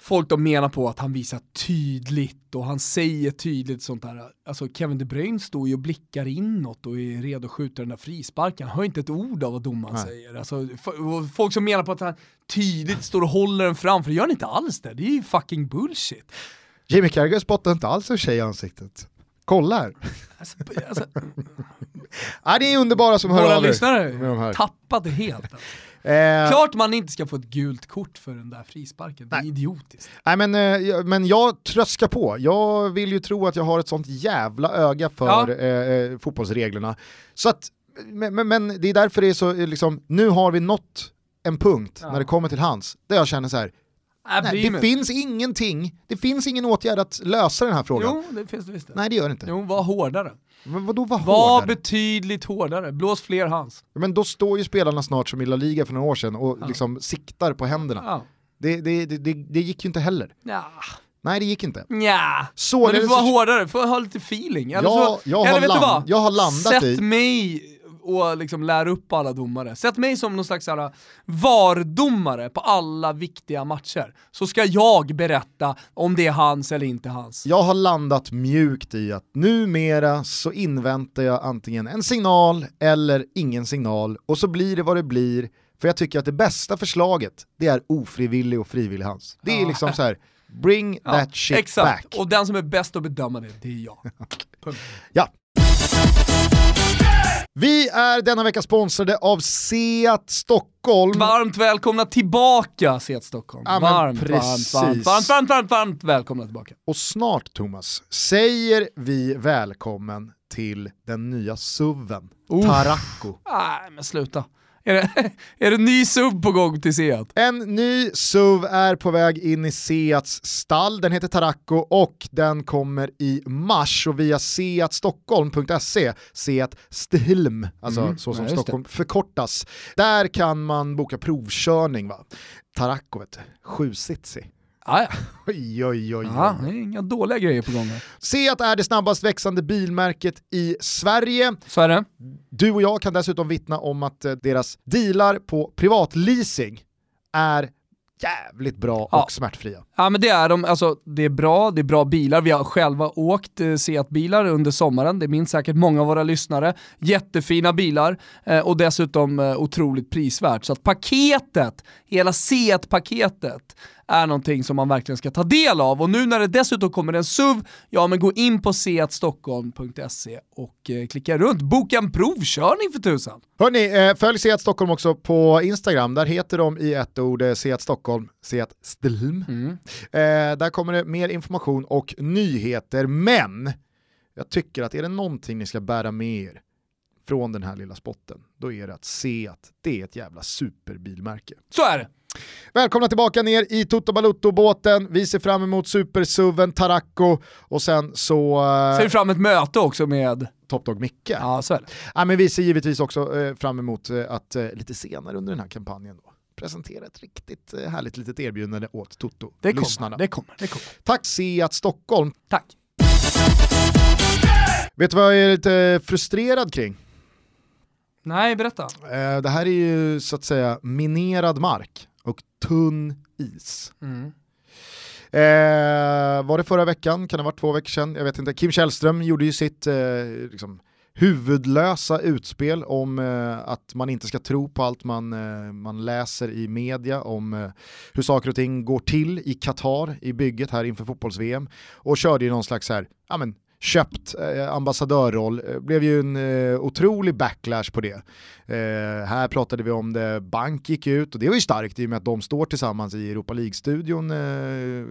folk då menar på att han visar tydligt och han säger tydligt sånt där. Alltså Kevin De Bruyne står ju och blickar inåt och är redo att skjuta den där frisparken. Han hör inte ett ord av vad domaren Nej. säger. Alltså, folk som menar på att han tydligt står och håller den framför, det gör han inte alls det. Det är ju fucking bullshit. Jamie Carragher spottar inte alls en tjej i ansiktet. Kolla här. Alltså, alltså, Ja, det är underbara som hör våra av er. lyssnare med de här. tappat det helt. Alltså. Eh, Klart man inte ska få ett gult kort för den där frisparken, det är idiotiskt. Nej men, eh, men jag tröskar på, jag vill ju tro att jag har ett sånt jävla öga för Ja. eh, eh, fotbollsreglerna. Så att, men, men, men det är därför det är så, eh, liksom, nu har vi nått en punkt Ja. när det kommer till hans, där jag känner så här, nej, det finns ingenting, det finns ingen åtgärd att lösa den här frågan. Jo, det finns det visst. Nej det gör det inte. Jo, var hårdare. Men vadå var Var hårdare? betydligt hårdare. Blås fler hands. Men då står ju spelarna snart som i La Liga för några år sedan och liksom siktar på händerna. Ja. Det, det, det, det, gick ju inte heller. Ja. Nej det gick inte. Nja. Så Men du får vara hårdare, du får ha lite feeling. Eller Ja, så, jag eller vet land- du vad? jag har landat Sätt i- mig och liksom lär upp alla domare. Sätt mig som någon slags VAR-domare på alla viktiga matcher. Så ska jag berätta om det är hans eller inte hans. Jag har landat mjukt i att numera så inväntar jag antingen en signal eller ingen signal och så blir det vad det blir. För jag tycker att det bästa förslaget, det är ofrivillig och frivillig hands. Det är Ja. liksom så här: bring Ja, that shit exakt. back. Och den som är bäst att bedöma det, det är jag. Ja. Vi är denna vecka sponsrade av Seat Stockholm. Varmt välkomna tillbaka Seat Stockholm. Ja, varmt, varmt, precis. varmt, varmt, varmt, varmt, varmt välkomna tillbaka. Och snart Thomas, säger vi välkommen till den nya SUVen. Taracco. Nej men sluta. Är det, är det ny sub på gång till Seat? En ny SUV är på väg in i Seats stall, den heter Taracco och den kommer i mars och via seatstockholm.se, Seat Stilm, alltså Mm, så som ja, just det. Stockholm förkortas. Där kan man boka provkörning va. Taracco vet du, sjusitsig. Ah, ja, Oj oj oj. oj. det är inga dåliga grejer på gång här. Seat är det snabbast växande bilmärket i Sverige. Så är det. Du och jag kan dessutom vittna om att eh, deras dealar på privatleasing är jävligt bra Ja. och smärtfria. Ja men det är de, alltså det är bra, det är bra bilar. Vi har själva åkt eh, Seat-bilar under sommaren, det minns säkert många av våra lyssnare. Jättefina bilar eh, och dessutom eh, otroligt prisvärt. Så att paketet, hela Seat-paketet är någonting som man verkligen ska ta del av. Och nu när det dessutom kommer en SUV, ja men gå in på seatstockholm.se och eh, klicka runt. Boka en provkörning för tusan! Hörni, eh, följ Seat Stockholm också på Instagram. Där heter de i ett ord eh, Seat Stockholm, Seat Stilm. Mm. Eh, där kommer det mer information och nyheter, men jag tycker att är det någonting ni ska bära med er från den här lilla spotten, då är det att se att det är ett jävla superbilmärke. Så är det! Välkomna tillbaka ner i Toto Balutto-båten. Vi ser fram emot supersuven Taracco och sen så... Uh, ser vi fram emot ett möte också med Top Dog Micke. Ja, så är det. Ja, men vi ser givetvis också uh, fram emot uh, att lite senare under den här kampanjen då, presentera ett riktigt härligt litet erbjudande åt Toto-lyssnarna. Det, det kommer, det kommer. Tack Seat Stockholm. Tack. Vet du vad jag är lite frustrerad kring? Nej, berätta. det här är ju så att säga minerad mark och tunn is. Mm. Eh, var det förra veckan? Kan det ha varit två veckor sedan? Jag vet inte. Kim Källström gjorde ju sitt eh, liksom, huvudlösa utspel om eh, att man inte ska tro på allt man, eh, man läser i media om eh, hur saker och ting går till i Qatar i bygget här inför fotbolls-VM och körde ju någon slags här, ja men köpt eh, ambassadörroll, eh, blev ju en eh, otrolig backlash på det. Eh, här pratade vi om det, Bank gick ut och det var ju starkt i och med att de står tillsammans i Europa League-studion eh,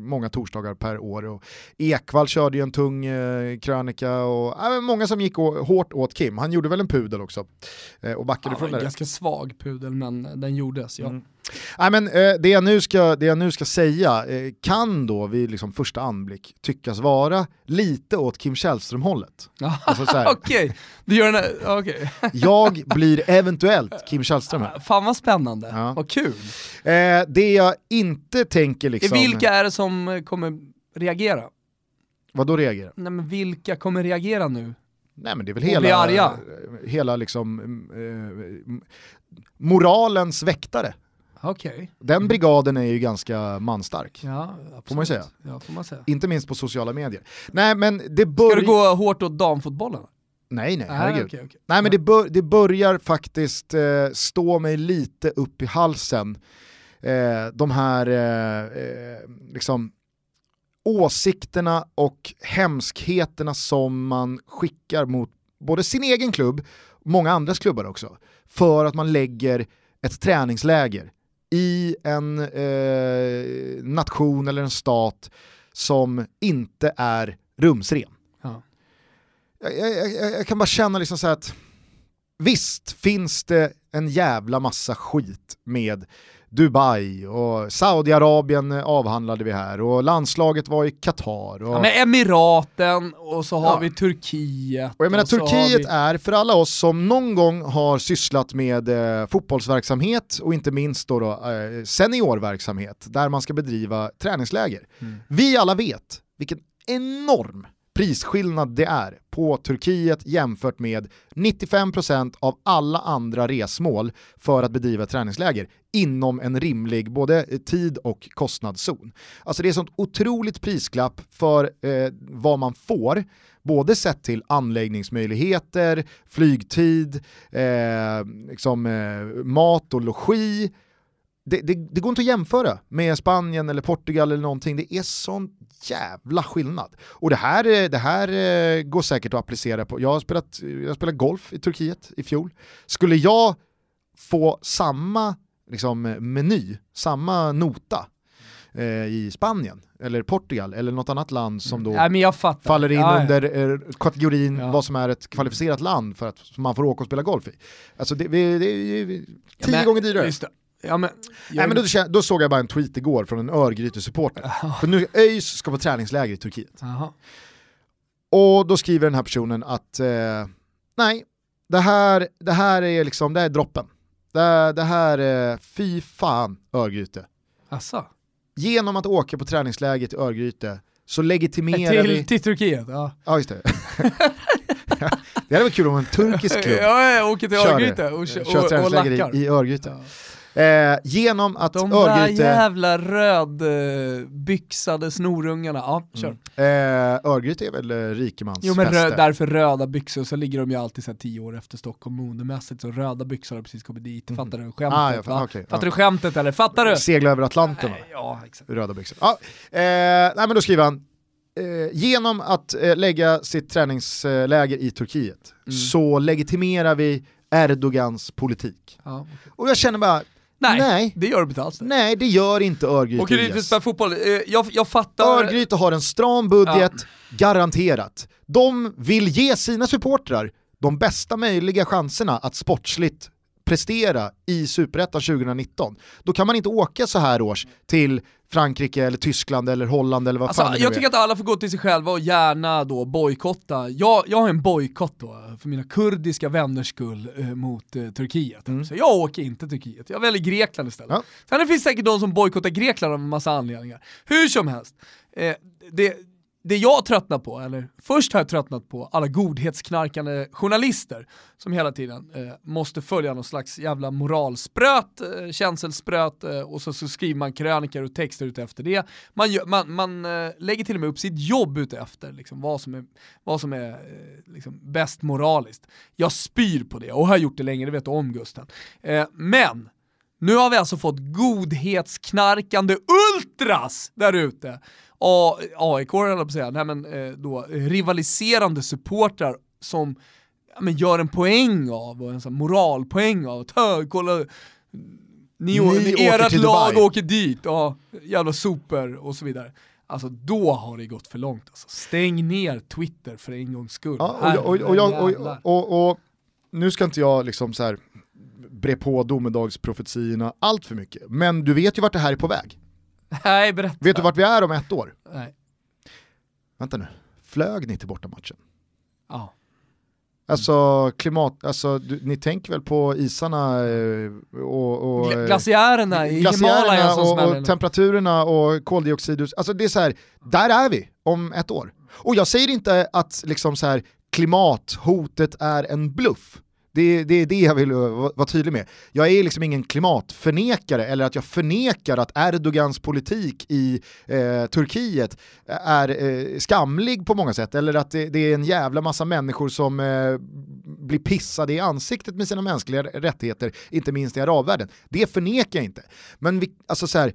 många torsdagar per år. Och Ekvall körde ju en tung eh, krönika och äh, många som gick hårt åt Kim. Han gjorde väl en pudel också och backade ja, från det. Ganska svag pudel men den gjordes, ja. Mm. Nej, men, eh, det, jag nu ska, det jag nu ska säga eh, kan då vid liksom första anblick tyckas vara lite åt Kim Källström-hållet. Alltså, Okej, en... Okay. jag blir eventuellt Kim Källström här. Fan vad spännande, ja. vad kul. Eh, det jag inte tänker liksom... Vilka är det som kommer reagera? Vad då reagera? Nej men vilka kommer reagera nu? Nej men det är väl hela, hela liksom, eh, moralens väktare. Okay. Den brigaden är ju ganska manstark. Ja, får man säga. Ja, får man säga. Inte minst på sociala medier. Nej, men det bör... Ska du gå hårt åt damfotbollen? Nej, nej, herregud. okay, okay. Nej, men det, bör, det börjar faktiskt eh, stå mig lite upp i halsen. Eh, de här eh, eh liksom, åsikterna och hemskheterna som man skickar mot både sin egen klubb, och många andras klubbar också, för att man lägger ett träningsläger i en eh, nation eller en stat som inte är rumsren. Ja. Jag, jag, jag, jag, kan bara känna liksom så att visst finns det en jävla massa skit med Dubai och Saudiarabien avhandlade vi här och landslaget var i Qatar. Och... Ja, med Emiraten och så har ja. vi Turkiet. Och jag menar och Turkiet vi... är för alla oss som någon gång har sysslat med eh, fotbollsverksamhet och inte minst då, då eh, seniorverksamhet där man ska bedriva träningsläger. Mm. Vi alla vet vilken enorm prisskillnad det är på Turkiet jämfört med 95% av alla andra resmål för att bedriva träningsläger inom en rimlig både eh, tid och kostnadszon. Alltså det är sånt otroligt prisklapp för eh, vad man får, både sett till anläggningsmöjligheter, flygtid, eh, liksom, eh, mat och logi, det, det, det, går inte att jämföra med Spanien eller Portugal eller någonting. Det är sån jävla skillnad. Och det här, eh, det här eh, går säkert att applicera på, jag har spelat, jag har spelat golf i Turkiet i fjol. Skulle jag få samma liksom, meny, samma nota eh, i Spanien eller Portugal eller något annat land som då ja, faller in ja, under ja. kategorin vad som är ett kvalificerat land för att man får åka och spela golf i. Alltså det, det är tio men, gånger dyrare. Ja, men. Nej, men då, då, såg jag bara en tweet igår från en Örgryte-supporter. För nu ÖIS ska på träningsläger i Turkiet. Aha. Och då skriver den här personen att eh, nej, det här, det här är liksom, det här är droppen. Det, det här är, fy fan Örgryte. Asså? Genom att åka på träningsläger till Örgryte så legitimerar till, vi... Till Turkiet, ja. Ja, just det. det hade varit kul om en turkisk klubb ja, jag åker till Örgryte och, kör, kör träningsläger i, i Örgryte. Ja. Eh, genom att De där Örgryte... jävla rödbyxade snorungarna, ja kör. Eh, Örgryte är väl eh, rikemans Jo men rö, därför röda byxor, så ligger de ju alltid så här tio år efter Stockholm modemässigt, så röda byxor har precis kommit dit. Fattar du skämtet? Ah, ja, fa- okej, Fattar ja. du skämtet eller? Fattar du? Segla över Atlanten va? Ja, exakt. Röda byxor. Ja, eh, nej men då skriver han, eh, genom att eh, lägga sitt träningsläger i Turkiet Mm. så legitimerar vi Erdogans politik. Ja. Och jag känner bara, Nej, Nej. det gör de inte alls. nej det gör inte Örgryte Åker dit för att IS. spela fotboll, eh, jag, jag fattar... Örgryte har en stram budget, garanterat. De vill ge sina supportrar de bästa möjliga chanserna att sportsligt prestera i Superettan 2019. Då kan man inte åka så här års till Frankrike eller Tyskland eller Holland eller vad Alltså, fan det jag är. tycker att alla får gå till sig själva och gärna då bojkotta. Jag, jag har en bojkott då för mina kurdiska vänners skull eh, mot eh, Turkiet. Så jag åker inte Turkiet, jag väljer Grekland istället. Mm. Ja. Sen det finns säkert de som bojkottar Grekland av en massa anledningar. Hur som helst, eh, det, det jag tröttnar på, eller först har jag tröttnat på alla godhetsknarkande journalister som hela tiden eh, måste följa någon slags jävla moralspröt, eh, känselspröt eh, och så, så skriver man krönikor och texter ut efter det. Man, gör, man, man eh, lägger till och med upp sitt jobb utefter liksom, vad som är, vad som är eh, liksom, bäst moraliskt. Jag spyr på det och har gjort det länge, det vet du om Gusten. Eh, men nu har vi alltså fått godhetsknarkande ultras där ute. A- AIK jag på säga, nej men eh, då rivaliserande supportrar som ja, men gör en poäng av, och en sån moralpoäng av att "Hö, kolla, ni, Ni ert lag Dubai." åker dit, ja, jävla super och så vidare. Alltså då har det gått för långt alltså. Stäng ner Twitter för en gångs skull. Ja, och, och, och, och, nu ska inte jag liksom så här bre på domedagsprofetiorna allt för mycket, men du vet ju vart det här är på väg. Nej, berätta. Vet du vart vi är om ett år? Nej. Vänta nu, flög ni till bortamatchen? Ja. Alltså klimat, alltså du, ni tänker väl på isarna eh, och, och Gla- Glaciärerna i Himalaya som och, och temperaturerna och koldioxid, alltså det är så här, där är vi om ett år. Och jag säger inte att liksom så här, klimathotet är en bluff. Det, är- det är det jag vill eh, vara vara tydlig med. Jag är liksom ingen klimatförnekare eller att jag förnekar att Erdogans politik i eh, Turkiet är eh, skamlig på många sätt eller att det, det är en jävla massa människor som eh, blir pissade i ansiktet med sina mänskliga rättigheter, inte minst i arabvärlden. Det förnekar jag inte. Men vi, alltså så här,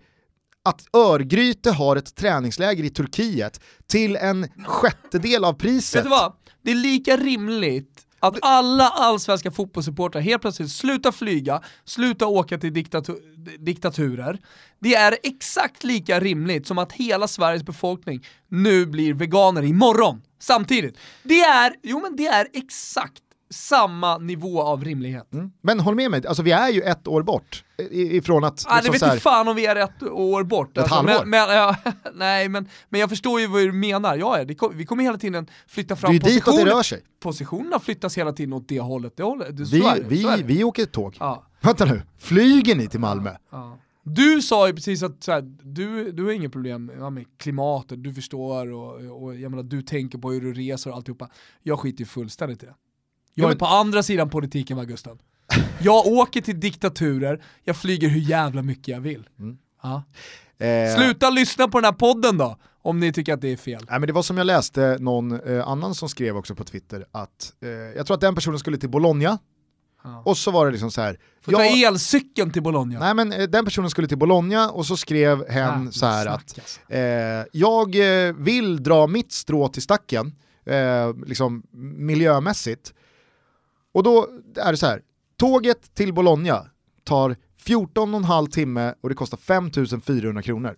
att Örgryte har ett träningsläger i Turkiet till en sjättedel av priset. Vet du vad? Det är lika rimligt att alla allsvenska fotbollssupportrar helt plötsligt slutar flyga, slutar åka till diktatu- diktaturer. Det är exakt lika rimligt som att hela Sveriges befolkning nu blir veganer imorgon, samtidigt. Det är, jo men det är exakt samma nivå av rimlighet. Mm. Men håll med mig, alltså vi är ju ett år bort i- ifrån att... Ah, det liksom vet så här- inte fan om vi är ett år bort. Alltså, Ett halvår? Men, men, ja, nej, men, men jag förstår ju vad du menar. Ja, ja, det vi kommer hela tiden flytta det fram är ju ditåt det positioner. rör sig. Positionerna flyttas hela tiden åt det hållet. Det hållet. Det, Vi, är det, vi, är det. vi åker tåg. Ja, Vänta nu, flyger ni till Malmö? ja. Du sa ju precis att så här, du, du har inget problem ja, med klimatet, du förstår och, och jag menar, du tänker på hur du reser och alltihopa. Jag skiter ju fullständigt i det. Jag Ja, är på andra sidan politiken va Gusten? Jag åker till diktaturer, jag flyger hur jävla mycket jag vill. Mm. Ja. Eh, Sluta lyssna på den här podden då, om ni tycker att det är fel. Nej, men det var som jag läste någon eh, annan som skrev också på Twitter att eh, jag tror att den personen skulle till Bologna Ja. och så var det liksom så här. Får ta jag- elcykeln till Bologna. Nej men eh, den personen skulle till Bologna och så skrev hen Jävla så här snack, att eh, jag eh, vill dra mitt strå till stacken, liksom miljömässigt. Och då är det så här, tåget till Bologna tar 14,5 timme och det kostar 5400 kronor.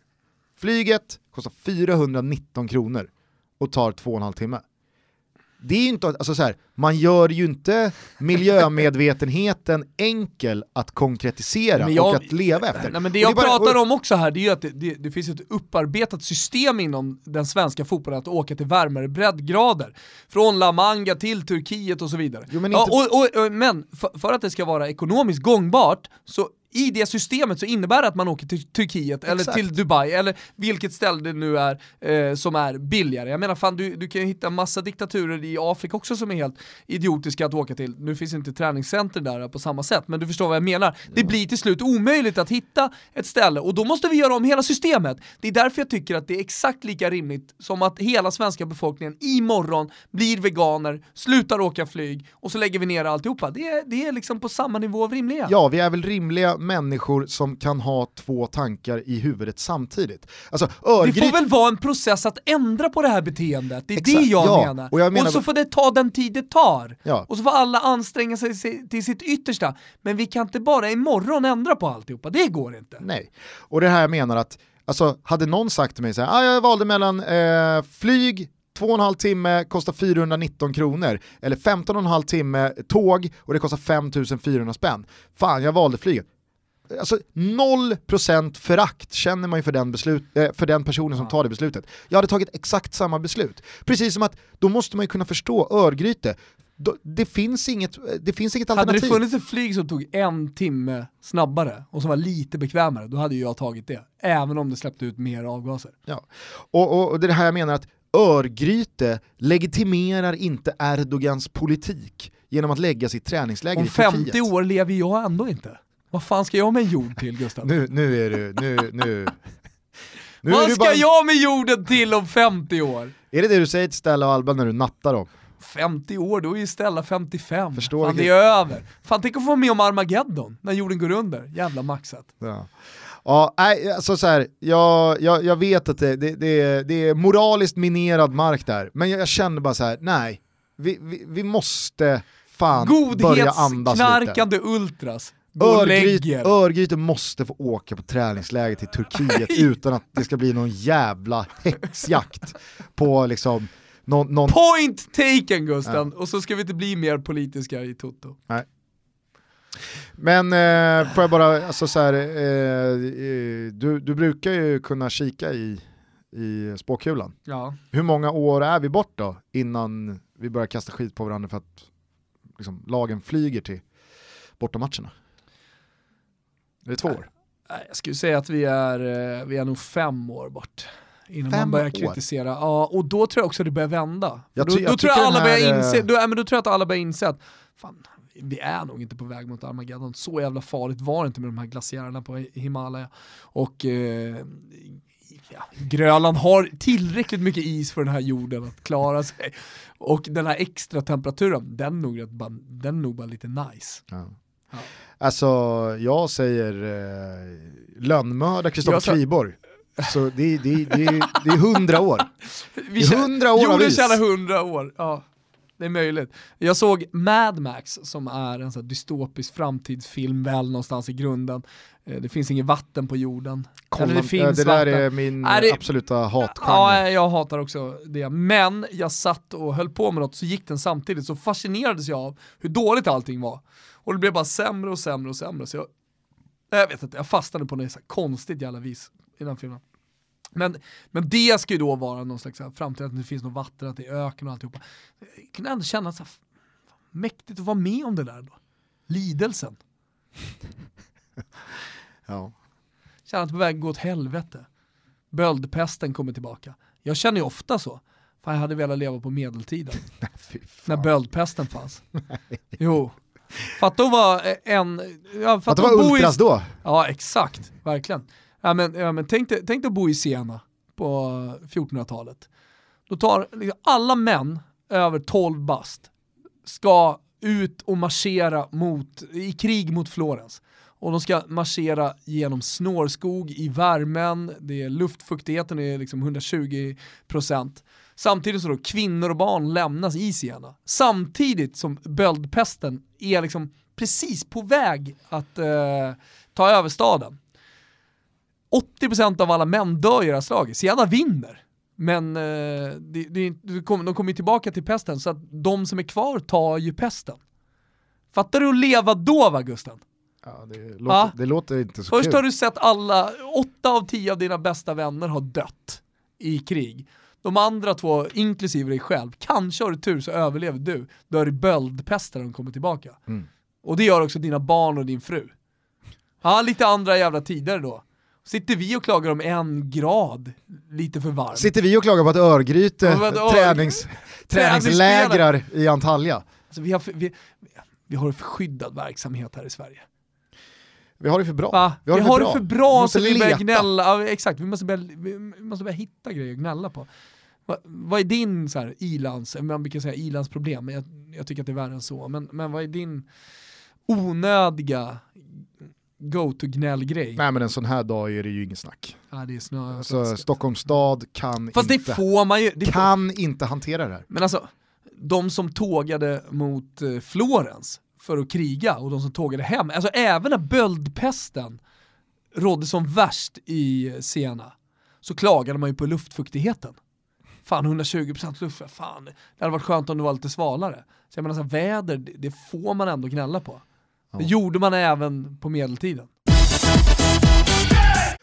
Flyget kostar 419 kronor och tar 2,5 timme. Det är inte, alltså så här, man gör ju inte miljömedvetenheten enkel att konkretisera jag- och att leva efter. Nej, men det jag bara- pratar om också här, det är ju att det, det, det finns ett upparbetat system inom den svenska fotbollen att åka till varmare breddgrader. Från La Manga till Turkiet och så vidare. Jo, men ja, inte- och, och, och, men för, för att det ska vara ekonomiskt gångbart så i det systemet så innebär det att man åker till Turkiet eller Exakt. till Dubai eller vilket ställe det nu är eh, som är billigare. Jag menar fan du, du kan ju hitta massa diktaturer i Afrika också som är helt idiotiska att åka till. Nu finns inte träningscenter där på samma sätt men du förstår vad jag menar. Det blir till slut omöjligt att hitta ett ställe och då måste vi göra om hela systemet. Det är därför jag tycker att det är exakt lika rimligt som att hela svenska befolkningen imorgon blir veganer, slutar åka flyg och så lägger vi ner alltihopa. Det är, det är liksom på samma nivå av rimliga. Ja, vi är väl rimliga människor som kan ha två tankar i huvudet samtidigt. Alltså, Det Örgryte... får väl vara en process att ändra på det här beteendet, det är Exakt, det jag ja. menar. Och jag menar- så får det ta den tid det tar. Ja. Och så får alla anstränga sig si- till sitt yttersta. Men vi kan inte bara imorgon ändra på alltihopa, det går inte. Nej. Och det här jag menar att, alltså hade någon sagt till mig så här, ah, jag valde mellan eh, flyg, två och en halv timme kostar 419 kronor, eller 15 och en halv timme tåg och det kostar 5400 spänn. Fan, jag valde flyget. Alltså 0% förakt känner man ju för den, beslut, eh, för den personen som tar det beslutet. Jag hade tagit exakt samma beslut. Precis som att då måste man ju kunna förstå Örgryte, det finns inget, det finns inget Hade det alternativ. funnits ett flyg som tog en timme snabbare och som var lite bekvämare, då hade ju jag tagit det. Även om det släppte ut mer avgaser. Ja. Och, och, och det är det här jag menar att Örgryte legitimerar inte Erdogans politik genom att lägga sitt träningsläger Om i Turkiet. 50 år lever jag ändå inte. Vad fan ska jag med jord till Gustav? Nu, nu är du, nu, nu. nu Vad ska bara, jag med jorden till om 50 år? Är det det du säger till Stella och Alba när du nattar dem? 50 år, då är ju Stella 55. Förstår Fan, det är över. Fan tänk att få vara med om Armageddon, när jorden går under. Jävla maxat. Ja. Ja, alltså så här, jag, jag, jag vet att det, det, det, är, det är moraliskt minerad mark där, men jag, jag känner bara så här: nej, vi, vi, vi måste fan börja andas lite. Godhetsknarkande ultras. Örgryte. Örgryte måste få åka på träningsläger till Turkiet utan att det ska bli någon jävla häxjakt på liksom någon, någon Point taken Gusten! Och så ska vi inte bli mer politiska i Toto. Men eh, får jag bara, alltså så här, eh, eh, du, du brukar ju kunna kika i, i spåkulan. Ja. Hur många år är vi bort då innan vi börjar kasta skit på varandra för att liksom, lagen flyger till bortamatcherna? Är det två år? Jag skulle säga att vi är, eh, vi är nog fem år bort. Innan Fem man börjar år? kritisera. Ja, och då tror jag också det börjar vända. Jag då, ty- jag då tror jag tycker alla den här, börjar eh, inse, då, ja, men då tror jag att alla börjar inse att fan, vi är nog inte på väg mot Armageddon. Så jävla farligt var det inte med de här glaciärerna på Hi- Himalaya. Och eh, ja, Grönland har tillräckligt mycket is för den här jorden att klara sig. Och den här extra temperaturen, den är nog, rätt den är nog bara lite nice. Ja. Ja. Alltså, jag säger eh, lönnmörda Kristoffer sa- Kviborg. Så det, det, det, det är hundra år. Vi I tjä- 100 år Jorden tjänar hundra år, ja. Det är möjligt. Jag såg Mad Max som är en sån dystopisk framtidsfilm väl någonstans i grunden. Eh, Det finns inget vatten på jorden. Eller det finns det där vatten. är min Nej, det- absoluta hatgenre. Ja, jag hatar också det. Men jag satt och höll på med något så gick den samtidigt så fascinerades jag av hur dåligt allting var. Och det blev bara sämre och sämre och sämre. Så jag, jag vet inte, jag fastnade på något konstigt jävla vis i den filmen. Men, men det ska ju då vara någon slags framtid, att det finns något vatten, att det är öken och alltihopa. Jag kunde ändå känna så här, mäktigt att vara med om det där då. Lidelsen. Ja. Känner att på väg att gå åt helvete. Böldpesten kommer tillbaka. Jag känner ju ofta så. Fan jag hade velat leva på medeltiden. När böldpesten fanns. Jo. Fatta att vara en... Ja, Att fatta det att var bo i- ultras då? Ja exakt, verkligen. Ja, men, ja, men tänk, dig, tänk dig att bo i Siena på 1400-talet. Då tar liksom, alla män över 12 bast ska ut och marschera mot, i krig mot Florens. Och de ska marschera genom snårskog i värmen, det är luftfuktigheten är liksom 120%. Samtidigt så då kvinnor och barn lämnas i Siena. Samtidigt som böldpesten är liksom precis på väg att eh, ta över staden. 80% av alla män dör i det här slaget, Siena vinner. Men eh, det, det, de kommer ju tillbaka till pesten så att de som är kvar tar ju pesten. Fattar du att leva då va Gusten? Ja, det, låter, det låter inte så Först kul. har du sett alla, åtta av tio av dina bästa vänner har dött i krig. De andra två, inklusive dig själv, kanske har du tur så överlever du, dör i böldpesten när de kommer tillbaka. Mm. Och det gör också dina barn och din fru. Ja, lite andra jävla tider då. Sitter vi och klagar om en grad lite för varmt. Sitter vi och klagar på att Örgryte Ja, Ör- tränings, träningslägrar i Antalya? Alltså, vi, har, för- vi, vi har en förskyddad verksamhet här i Sverige. Vi har det för bra. Va? Vi har, det för Vi bra måste så vi börjar gnälla. Ja, exakt, vi måste, börja, vi måste börja hitta grejer att gnälla på. Va, vad är din så här, ilands, man brukar säga ilandsproblem, men jag, jag tycker att det är värre än så. Men, men vad är din onödiga go-to-gnällgrej? Nej men en sån här dag är det ju ingen snack. Ja, det är snö. Alltså, Stockholms stad kan, Fast inte, det får man ju. Det får, kan inte hantera det här. men alltså, de som tågade mot eh, Florens för att kriga och de som tågade hem, alltså även när böldpesten rådde som värst i Siena, så klagade man ju på luftfuktigheten. Fan 120% luft, fan det hade varit skönt om det var lite svalare. Så jag menar så här, väder, det, det får man ändå gnälla på. Det Ja. gjorde man även på medeltiden.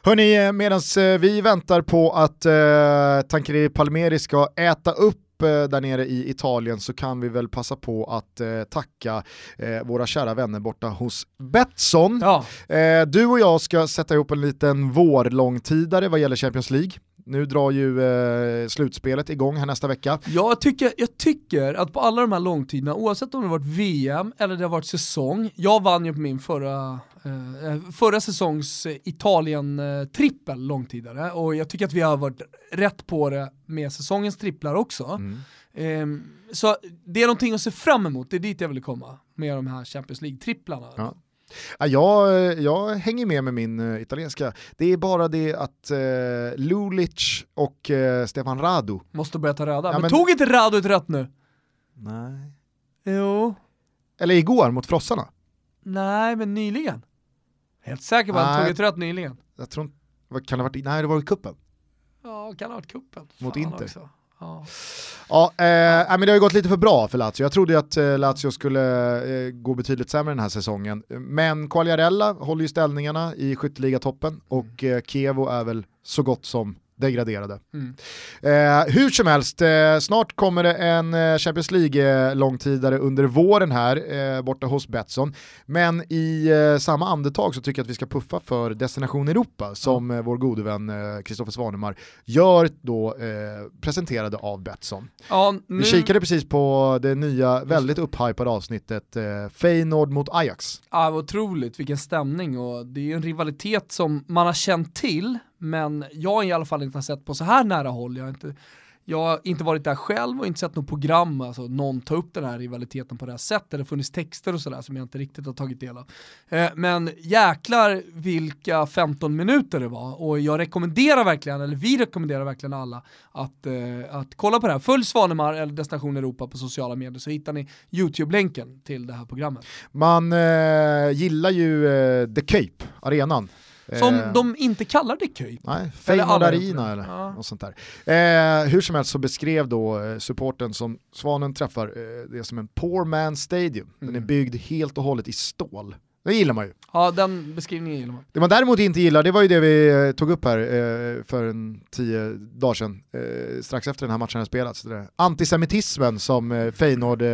Hörni, medan vi väntar på att eh, Tancredi Palmeri ska äta upp eh, där nere i Italien så kan vi väl passa på att eh, tacka eh, våra kära vänner borta hos Betsson. Ja, Eh, du och jag ska sätta ihop en liten vårlångtidare vad gäller Champions League. Nu drar ju eh, slutspelet igång här nästa vecka. Jag tycker, jag tycker att på alla de här långtiderna, oavsett om det har varit VM eller det har varit säsong, jag vann ju på min förra, eh, förra säsongs eh, Italien-trippel långtidare och jag tycker att vi har varit rätt på det med säsongens tripplar också. Mm. Ehm, så det är någonting att se fram emot, det är dit jag ville komma med de här Champions League-tripplarna. Ja. Ja, jag, jag hänger med med min eh, italienska. Det är bara det att eh, Lulic och eh, Stefan Radu, Måste börja ta röda. Ja, men, men- tog inte Rado ett rött nu? nej. Jo. eller igår mot Frossarna. Nej, men nyligen. Helt säker på att han tog ett rött nyligen. Jag tror inte, kan det ha varit, nej det var i kuppen. Ja, kan ha varit kuppen. Mot Fan Inter. Också. Ja. Ja, eh, men det har ju gått lite för bra för Lazio. Jag trodde ju att eh, Lazio skulle eh, gå betydligt sämre den här säsongen. Men Quagliarella håller ju ställningarna i skytteligatoppen och eh, Kevo är väl så gott som degraderade. Mm. Eh, hur som helst, eh, snart kommer det en eh, Champions League-långtidare under våren här, eh, borta hos Betsson. Men i eh, samma andetag så tycker jag att vi ska puffa för Destination Europa, som eh, vår gode vän Kristoffer Svanemar gör då eh, presenterade av Betsson. Ja, nu, Vi kikade precis på det nya, väldigt upphypade avsnittet eh, Feyenoord mot Ajax. ja, otroligt, vilken stämning och det är ju en rivalitet som man har känt till, men jag har i alla fall inte har sett på så här nära håll. Jag har inte, jag har inte varit där själv och inte sett något program, alltså någon ta upp den här rivaliteten på det här sättet. Det har funnits texter och sådär som jag inte riktigt har tagit del av. Eh, men jäklar vilka 15 minuter det var och jag rekommenderar verkligen, eller vi rekommenderar verkligen alla att, eh, att kolla på det här. Följ Svanemar eller Destination Europa på sociala medier så hittar ni YouTube-länken till det här programmet. Man eh, gillar ju eh, The Cape, arenan. Som Eh, de inte kallar det köj. Nej, det. eller Ja. något sånt där. Eh, hur som helst så beskrev då eh, supporten som Svanen träffar eh, det som en poor man stadium. Den är Mm. byggd helt och hållet i stål. Det gillar man ju. Ja, den beskrivningen gillar man. Det man däremot inte gillar, det var ju det vi eh, tog upp här eh, för en tio dagar sedan, eh, strax efter den här matchen hade spelats. Antisemitismen som eh, Feyenoord, eh,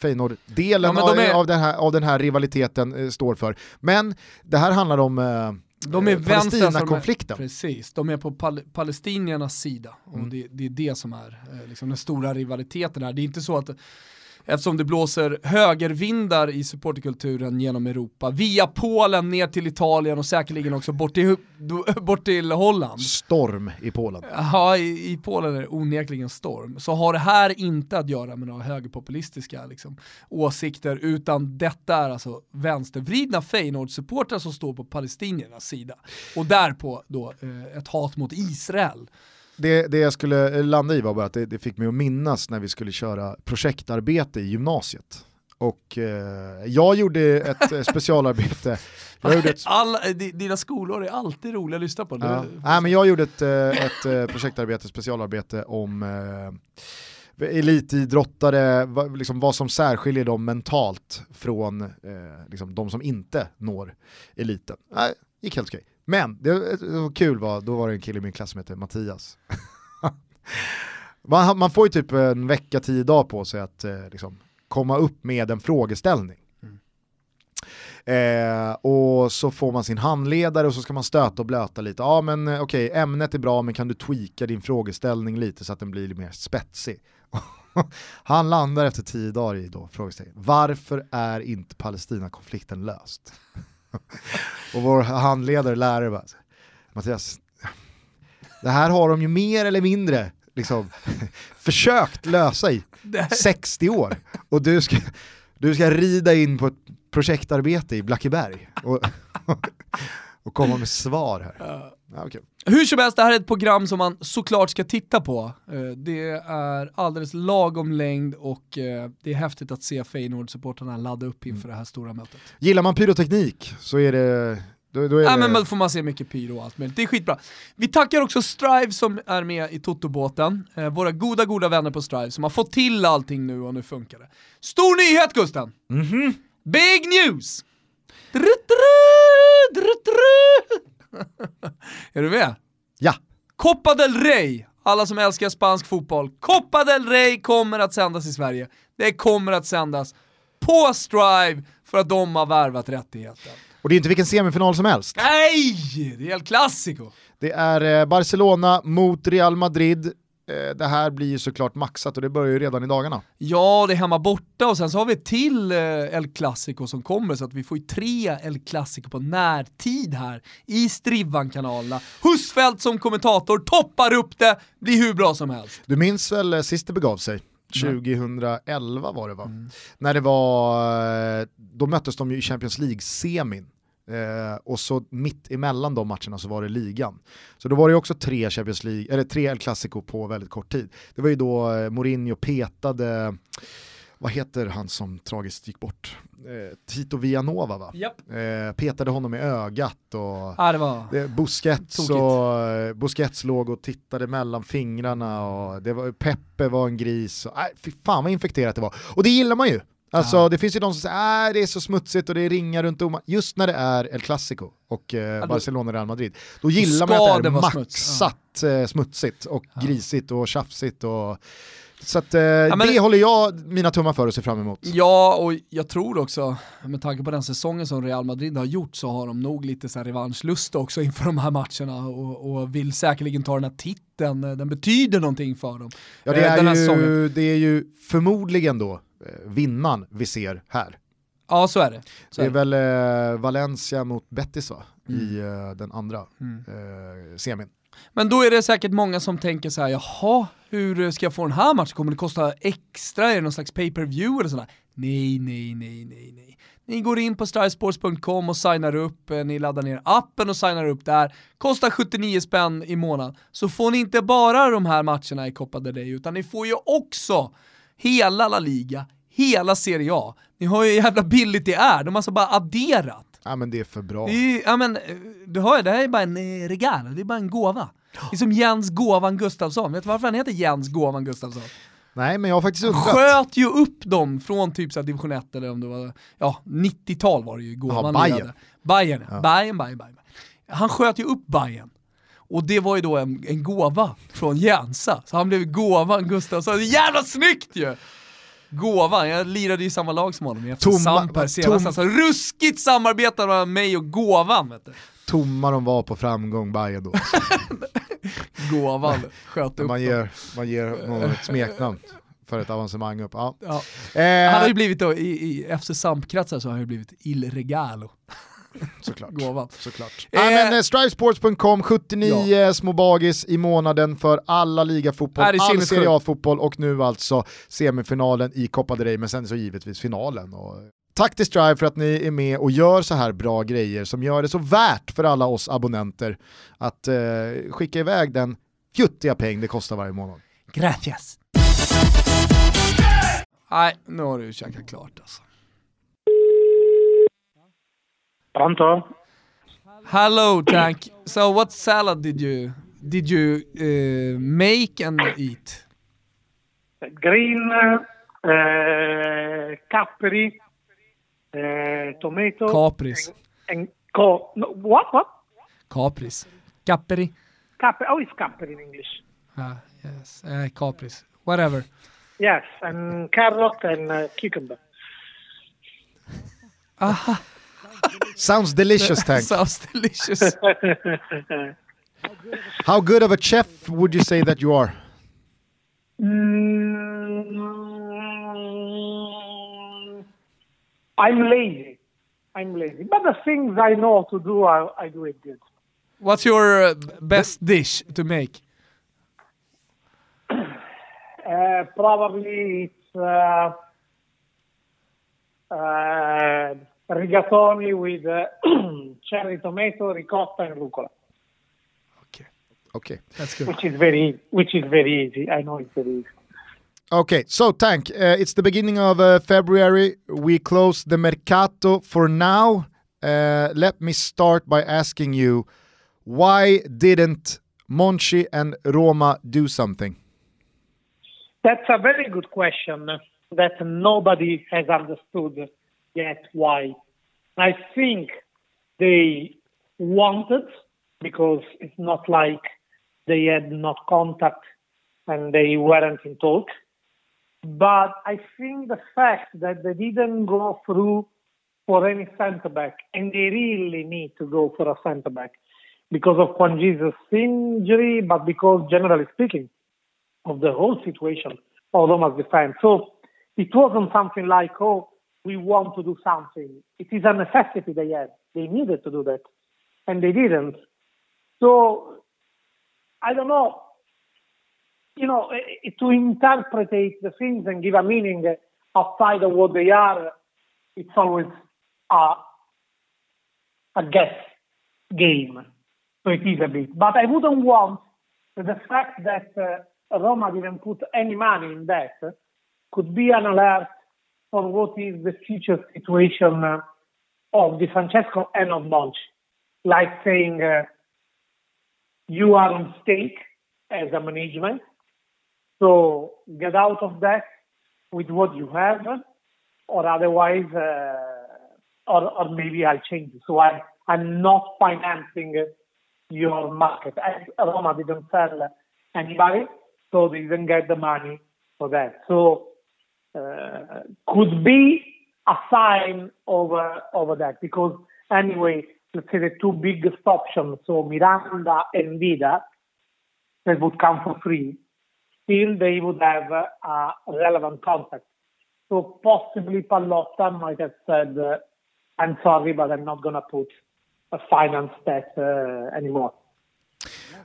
Feyenoord-delen Ja, de är- av, av, den här, av den här rivaliteten eh, står för. Men det här handlar om De är Palestina-konflikten. Precis, de är på pal palestiniernas sida och Mm. det, det är det som är eh, liksom den stora rivaliteten här. Det är inte så att Eftersom det blåser högervindar i supporterkulturen genom Europa, via Polen ner till Italien och säkerligen också bort till, bort till Holland. Storm i Polen. Ja, i, i Polen är det onekligen storm. Så har det här inte att göra med några högerpopulistiska liksom, åsikter, utan detta är alltså vänstervridna Feyenoord-supportrar som står på palestiniernas sida. Och därpå då eh, ett hat mot Israel. Det, det jag skulle landa i var bara att det, det fick mig att minnas när vi skulle köra projektarbete i gymnasiet. Och eh, jag gjorde ett eh, specialarbete. Jag gjorde ett, di- dina skolor är alltid roliga att lyssna på. ja, Det- nej, men jag gjorde ett, eh, ett eh, projektarbete, specialarbete om eh, elitidrottare, liksom vad som särskiljer dem mentalt från eh, liksom de som inte når eliten. Nej, gick helt okej. Men det, det var kul, var, då var det en kille i min klass som hette Mattias. man, man får ju typ en vecka, tio dagar på sig att eh, liksom, komma upp med en frågeställning. Mm. Eh, och så får man sin handledare och så ska man stöta och blöta lite. Ja men eh, okej, okay, ämnet är bra men kan du tweaka din frågeställning lite så att den blir lite mer spetsig? Han landar efter tio dagar i då frågeställningen. Varför är inte Palestina-konflikten löst? och vår handledare, lärare bara, Mattias, det här har de ju mer eller mindre liksom, försökt lösa i 60 år. Och du ska, du ska rida in på ett projektarbete i Blackeberg och, och komma med svar här. Ja, okay. Hur som helst, det här är ett program som man såklart ska titta på. Eh, det är alldeles lagom längd och eh, det är häftigt att se Feyenoord-supportrarna ladda upp inför mm. det här stora mötet. Gillar man pyroteknik så är det då, då är ja, det... men får man se mycket pyro och allt möjligt. Det är skitbra. Vi tackar också Strive som är med i Totobåten. Eh, våra goda, goda vänner på Strive som har fått till allting nu och nu funkar det. Stor nyhet Gusten! Mm -hmm. Big news! Är du med? Ja. Copa del Rey, alla som älskar spansk fotboll. Copa del Rey kommer att sändas i Sverige. Det kommer att sändas på Strive för att de har värvat rättigheten. Och det är inte vilken semifinal som helst. Nej, det är El Clasico. Det är eh, Barcelona mot Real Madrid. Eh, det här blir ju såklart maxat och det börjar ju redan i dagarna. Ja, det är hemma borta och sen så har vi till eh, El Clasico som kommer så att vi får ju tre El Clasico på närtid här i Strivan-kanalerna. Husfeldt som kommentator toppar upp det, blir hur bra som helst. Du minns väl sist det begav sig? 2011 var det va? Mm. När det var, då möttes de ju i Champions League-semin. Eh, och så mitt emellan de matcherna så var det ligan. Så då var det också tre Champions League, eller tre El Clasico på väldigt kort tid. Det var ju då eh, Mourinho petade, vad heter han som tragiskt gick bort? Eh, Tito Villanova va? Yep. Eh, petade honom i ögat och ah, det var Busquets, och, eh, Busquets låg och tittade mellan fingrarna och det var, Peppe var en gris. Och, äh, fy fan vad infekterat det var. Och det gillar man ju. Alltså ja. det finns ju de som säger att äh, det är så smutsigt och det är ringar runt om. Just när det är El Clasico och eh, ja, Barcelona-Real Madrid, då gillar man att det är maxat smuts. ja. smutsigt och grisigt och tjafsigt och så att, eh, ja, men, det håller jag mina tummar för och ser fram emot. Ja, och jag tror också, med tanke på den säsongen som Real Madrid har gjort så har de nog lite så här revanschlust också inför de här matcherna och, och, vill säkerligen ta den här titeln, den betyder någonting för dem. Ja, det, eh, är, ju, det är ju förmodligen då eh, vinnaren vi ser här. Ja, så är det. Så det är, väl eh, Valencia mot Betis va? Mm. i eh, den andra mm. eh, semin. Men då är det säkert många som tänker så här, jaha, hur ska jag få den här matchen? Kommer det kosta extra? Är det någon slags pay-per-view eller sådär? Nej, nej, nej, nej, nej. Ni går in på starsports.com och signar upp, eh, ni laddar ner appen och signar upp där. Kostar 79 spänn i månaden. Så får ni inte bara de här matcherna i Copa del Rey, utan ni får ju också hela La Liga, hela Serie A. Ni har ju hur jävla billigt det är, de har alltså bara adderat. Ja men det är för bra. Det är, ja men, eh, du hör ju, det här är bara en eh, regal, det är bara en gåva. Det är som Jens Gåvan Gustafsson, vet du varför han heter Jens Gåvan Gustafsson? Nej men jag har faktiskt undrat. Sköt ju upp dem från typ så division 1 eller om det var, ja 90-tal var det ju Gåvan Aha, Bayern. Bayern, ja. Bayern, Bayern, Bayern. Han sköt ju upp Bayern. Och det var ju då en, en gåva från Jensa, så han blev Gåvan Gustafsson. Jävla snyggt ju! Gåvan, jag lirade i samma lag som honom i FC Samper senast. Alltså, ruskigt samarbete mellan mig och Gåvan vet du. Tomma de var på framgång Bayern då. Gåvan sköt upp man ger, man ger någon ett smeknamn för ett avancemang upp. Ja. ja. Eh, han har ju blivit då, i, i FC Samp-kretsar så har han ju blivit Il Regalo. Såklart. Gåvan. Såklart. Eh, men, eh, Strivesports.com, 79 ja. små bagis i månaden för alla ligafotboll, all Serie A-fotboll och nu alltså semifinalen i Copa del Rey, men sen så givetvis finalen. Och Tack till Strive för att ni är med och gör så här bra grejer som gör det så värt för alla oss abonnenter att eh, skicka iväg den fjuttiga peng det kostar varje månad. Gracias. Nej, nu har du käkat klart alltså. Pronto? Hello Tank. So what salad did you did you uh, make and eat? Green, uh, capri, uh, tomato. Capris. And, and co no, what what? Capris. Capri. Capri. Oh, it's capri in English. Ah, yes. Uh, capris. Whatever. Yes, and carrot and uh, cucumber. Sounds delicious, Tank. Sounds delicious. How good of a chef would you say that you are? Mm, I'm lazy. I'm lazy. But the things I know to do, I, I do it good. What's your uh, best dish to make? Uh, probably it's uh, uh, rigatoni with uh, cherry tomato, ricotta, and rucola, Okay, Okay. that's good. which is very, which is very easy. I know it's very easy. Okay, so Tank, uh, it's the beginning of uh, February. We close the mercato for now. Uh, let me start by asking you, why didn't Monchi and Roma do something? That's a very good question that nobody has understood yet why. I think they wanted because it's not like they had not contact and they weren't in talk. But I think the fact that they didn't go through for any centre back and they really need to go for a centre back because of Juan Jesus' injury, but because generally speaking, of the whole situation of Roma's defense. So it wasn't something like, oh, we want to do something. It is a necessity they had. They needed to do that, and they didn't. So I don't know. You know, eh, eh, to interpret the things and give a meaning outside of what they are, it's always a, a guess game. So it is a bit. But I wouldn't want the fact that uh, Roma didn't put any money in that could be an alert for what is the future situation uh, of Di Francesco and of Monchi. Like saying, uh, you are on stake as a management, so get out of that with what you have, or otherwise, uh, or, or maybe I'll change. So I, I'm not financing your market. And Roma didn't sell anybody, so they didn't get the money for that. So could be a sign over over that because anyway, let's say the two biggest options, so Miranda and Vida, that would come for free, still they would have uh, a relevant contact. So possibly Pallotta might have said, uh, "I'm sorry, but I'm not going to put a finance that uh, anymore."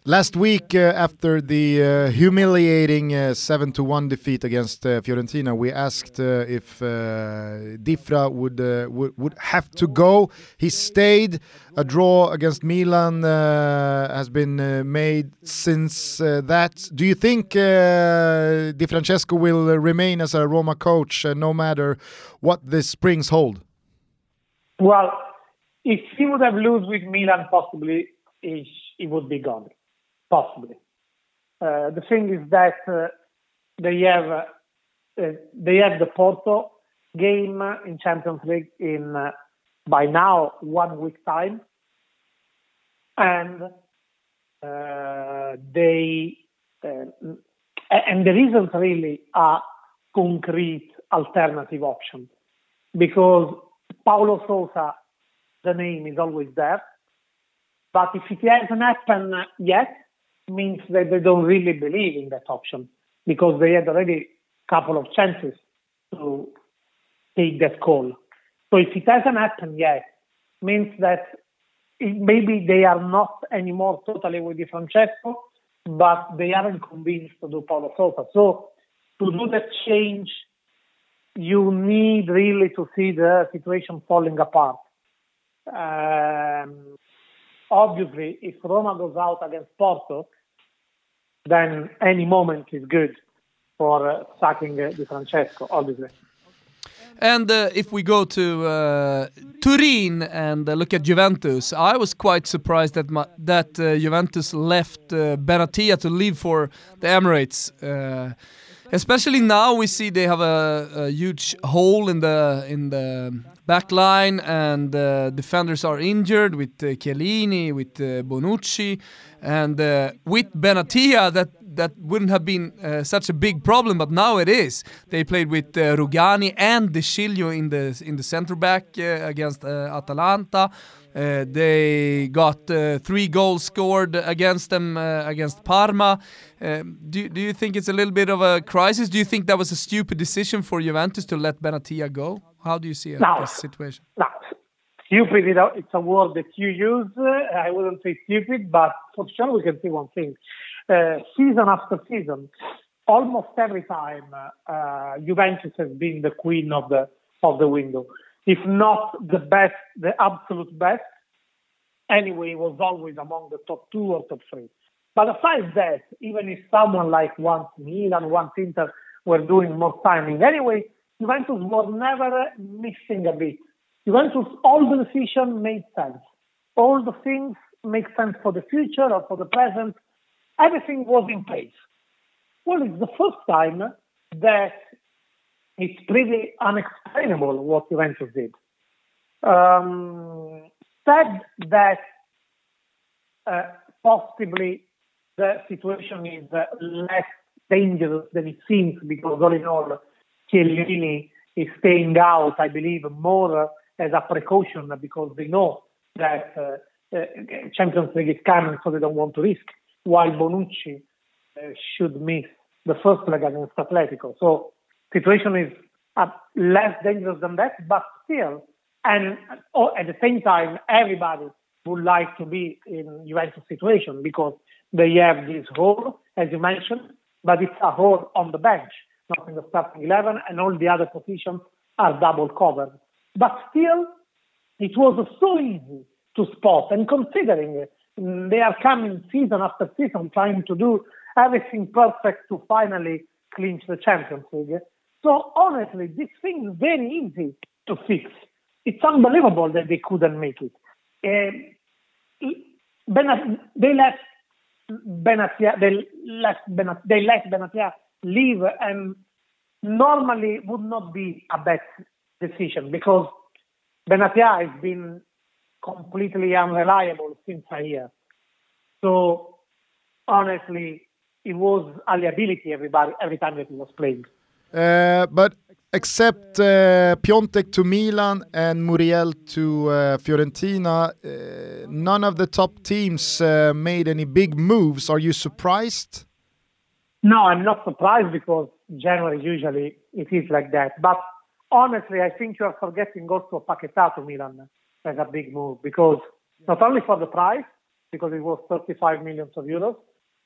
Last week, uh, after the uh, humiliating uh, 7 to 1 defeat against uh, Fiorentina, we asked uh, if Difra would, would have to go. He stayed. A draw against Milan has been made since that. Do you think Di Francesco will remain as a Roma coach no matter what the springs hold? Well, if he would have lost with Milan, possibly he, he would be gone. Possibly. Uh, the thing is that uh, they have uh, uh, they have the Porto game in Champions League in uh, by now one week time, and uh, they uh, and there isn't really a concrete alternative option because Paulo Sousa, the name is always there. But if it hasn't happened yet, means that they don't really believe in that option because they had already a couple of chances to take that call. So if it hasn't happened yet, means that maybe they are not anymore totally with Di Francesco, but they aren't convinced to do Paulo Sousa. So to do that change, you need really to see the situation falling apart. Um, obviously, if Roma goes out against Porto, then any moment is good for uh, sacking uh, Di Francesco, obviously. And uh, if we go to uh, Turin and uh, look at Juventus, I was quite surprised that ma- that uh, Juventus left uh, Benatia to leave for the Emirates. Especially now, we see they have a, a huge hole in the in the back line, and uh, defenders are injured with uh, Chiellini, with uh, Bonucci. And uh, with Benatia, that that wouldn't have been uh, such a big problem, but now it is. They played with uh, Rugani and De Chilio in the in the center back uh, against uh, Atalanta. Uh, they got uh, three goals scored against them uh, against Parma. Do do you think it's a little bit of a crisis? Do you think that was a stupid decision for Juventus to let Benatia go? How do you see No. this situation? No, stupid, you know, it's a word that you use. I wouldn't say stupid, but for sure we can say one thing. Uh, season after season, almost every time, uh, Juventus has been the queen of the of the window. If not the best, the absolute best. Anyway, it was always among the top two or top three. But aside that, even if someone like once Milan, once Inter were doing more timing, anyway, Juventus was never missing a beat. Juventus, all the decisions made sense. All the things make sense for the future or for the present. Everything was in place. Well, it's the first time that it's pretty unexplainable what Juventus did. Um, said that uh, possibly the situation is uh, less dangerous than it seems because all in all, Chiellini is staying out, I believe, more as a precaution because they know that uh, uh, Champions League is coming, so they don't want to risk. While Bonucci uh, should miss the first leg against Atletico, so situation is uh, less dangerous than that, but still, and oh, at the same time, everybody would like to be in Juventus situation because they have this hole, as you mentioned, but it's a hole on the bench, not in the starting 11, and all the other positions are double covered. But still, it was so easy to spot, and considering mm, they are coming season after season trying to do everything perfect to finally clinch the Champions League. So honestly, this thing is very easy to fix. It's unbelievable that they couldn't make it. Uh, Benat- they left Benatia, they left Benat- they let Benatia leave, and normally would not be a bad decision because Benatia has been completely unreliable since a year. So honestly, it was a liability everybody every time that he was playing. Uh, but except uh, Piontek to Milan and Muriel to uh, Fiorentina, uh, none of the top teams uh, made any big moves. Are you surprised? No, I'm not surprised because January usually it is like that. But honestly, I think you are forgetting also Paquetá to Milan as a big move because not only for the price, because it was 35 millions of euros,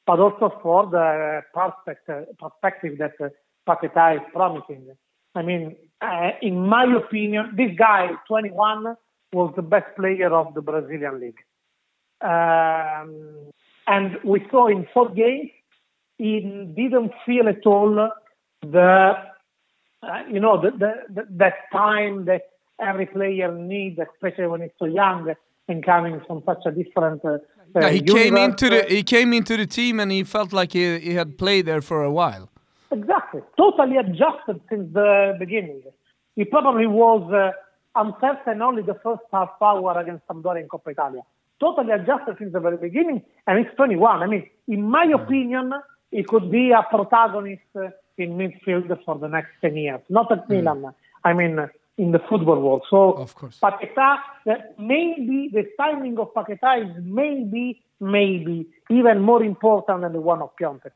but also for the prospect, uh, perspective that uh, Paquetá is promising. I mean, uh, in my opinion, this guy, 21, was the best player of the Brazilian league. Um, and we saw in four games, he didn't feel at all the, uh, you know, the, the, the, that time that every player needs, especially when it's so young and coming from such a different. Uh, Yeah, he came into the he came into the team and he felt like he, he had played there for a while. Exactly. Totally adjusted since the beginning. He probably was uh, uncertain only the first half hour against Sampdoria in Coppa Italia. Totally adjusted since the very beginning, and he's 21. I mean, in my opinion, he could be a protagonist uh, in midfield for the next 10 years. Not at Milan. I mean, in the football world. So, Of course. Paquetá, uh, maybe the timing of Paquetá is maybe, maybe even more important than the one of Piontek.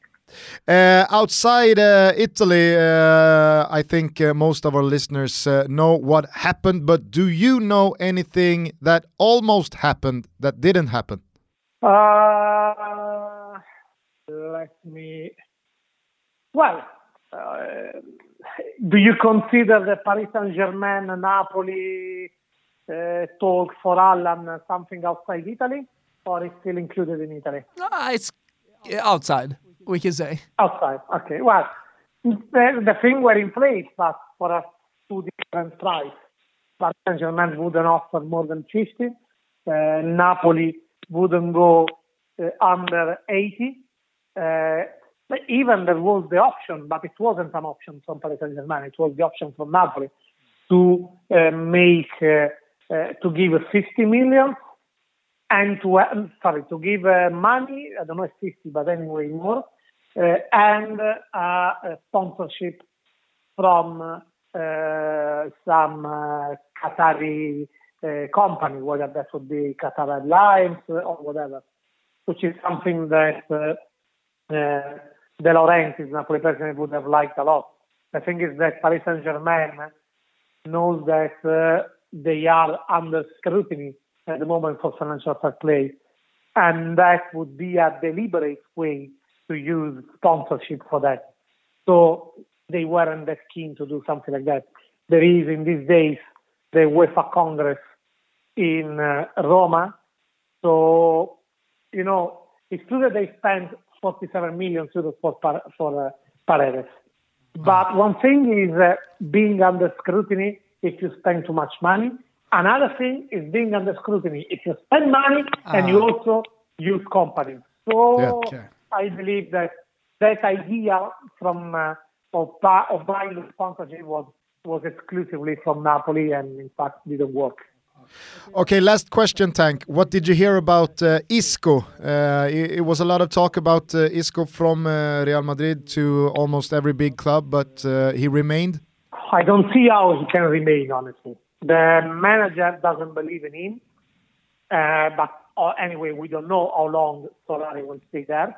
Uh, outside uh, Italy, uh, I think uh, most of our listeners uh, know what happened, but do you know anything that almost happened that didn't happen? Uh, let me. Well, uh, do you consider the Paris Saint Germain Napoli uh, talk for Alan something outside Italy, or is still included in Italy? Ah, it's outside, we can say. Outside. Okay. Well, the, the thing were in place, but for a two different price. Paris Saint Germain wouldn't offer more than 50. Uh, Napoli wouldn't go uh, under 80. Uh, even there was the option, but it wasn't an option from Paris Saint Germain. It was the option from Napoli to uh, make uh, uh, to give 50 million and to uh, sorry to give uh, money. I don't know if fifty, but anyway more, uh, and a sponsorship from some Qatari company, whether that would be Qatar Airlines or whatever, which is something that De Laurentiis, Napoli president, would have liked a lot. The thing is that Paris Saint Germain knows that uh, they are under scrutiny at the moment for financial fair play, and that would be a deliberate way to use sponsorship for that. So they weren't that keen to do something like that. There is in these days the UEFA Congress in uh, Roma, so you know it's true that they spent 47 million euros for for uh, Paredes. But one thing is uh, being under scrutiny if you spend too much money. Another thing is being under scrutiny if you spend money and you also use companies. So Yeah. Okay. I believe that that idea from uh, of, of buying the sponsorship was was exclusively from Napoli and in fact didn't work. Okay, last question, Tank. What did you hear about uh, Isco? Uh, it, it was a lot of talk about uh, Isco from uh, Real Madrid to almost every big club, but uh, he remained. I don't see how he can remain, honestly. The manager doesn't believe in him. Uh, but anyway, we don't know how long Solari will stay there.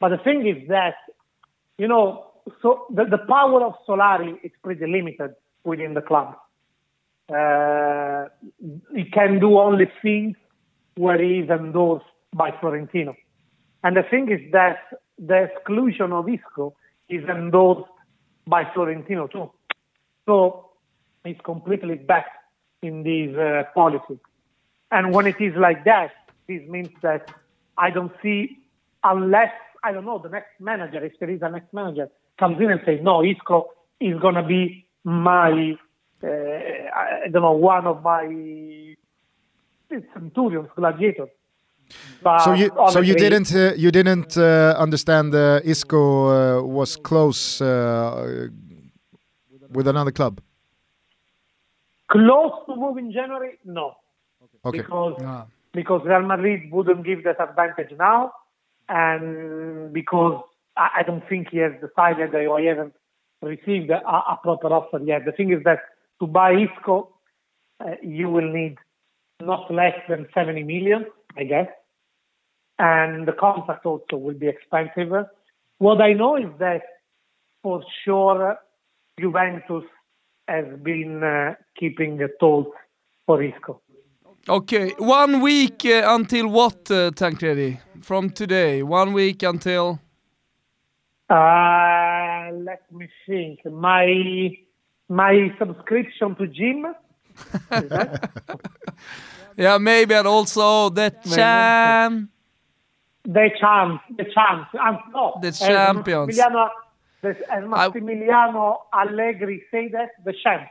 But the thing is that, you know, so the, the power of Solari is pretty limited within the club. Uh, he can do only things where he is endorsed by Florentino. And the thing is that the exclusion of Isco is endorsed by Florentino too. So he's completely back in this uh, policy. And when it is like that, this means that I don't see, unless, I don't know, the next manager, if there is a next manager, comes in and says, no, Isco is going to be my, uh, I don't know, one of my centurions, gladiators. But So you, so you didn't, uh, you didn't uh, understand uh, Isco uh, was close uh, with another club. Close to move in January? No. Okay. Because Ah. because Real Madrid wouldn't give that advantage now, and because I, I don't think he has decided or he hasn't received a, a proper offer yet. The thing is that to buy Isco, uh, you will need not less than 70 million, I guess, and the contract also will be expensive. What I know is that for sure Juventus has been uh, keeping the thoughts for Isco. Okay, one week uh, until what, uh, Tancredi? From today, one week until... Uh, let me think. My my subscription to gym. Yeah, maybe, and also the champ... the champ, the champ, Um, no, The champions. Massimiliano, as Massimiliano Allegri say that the champ.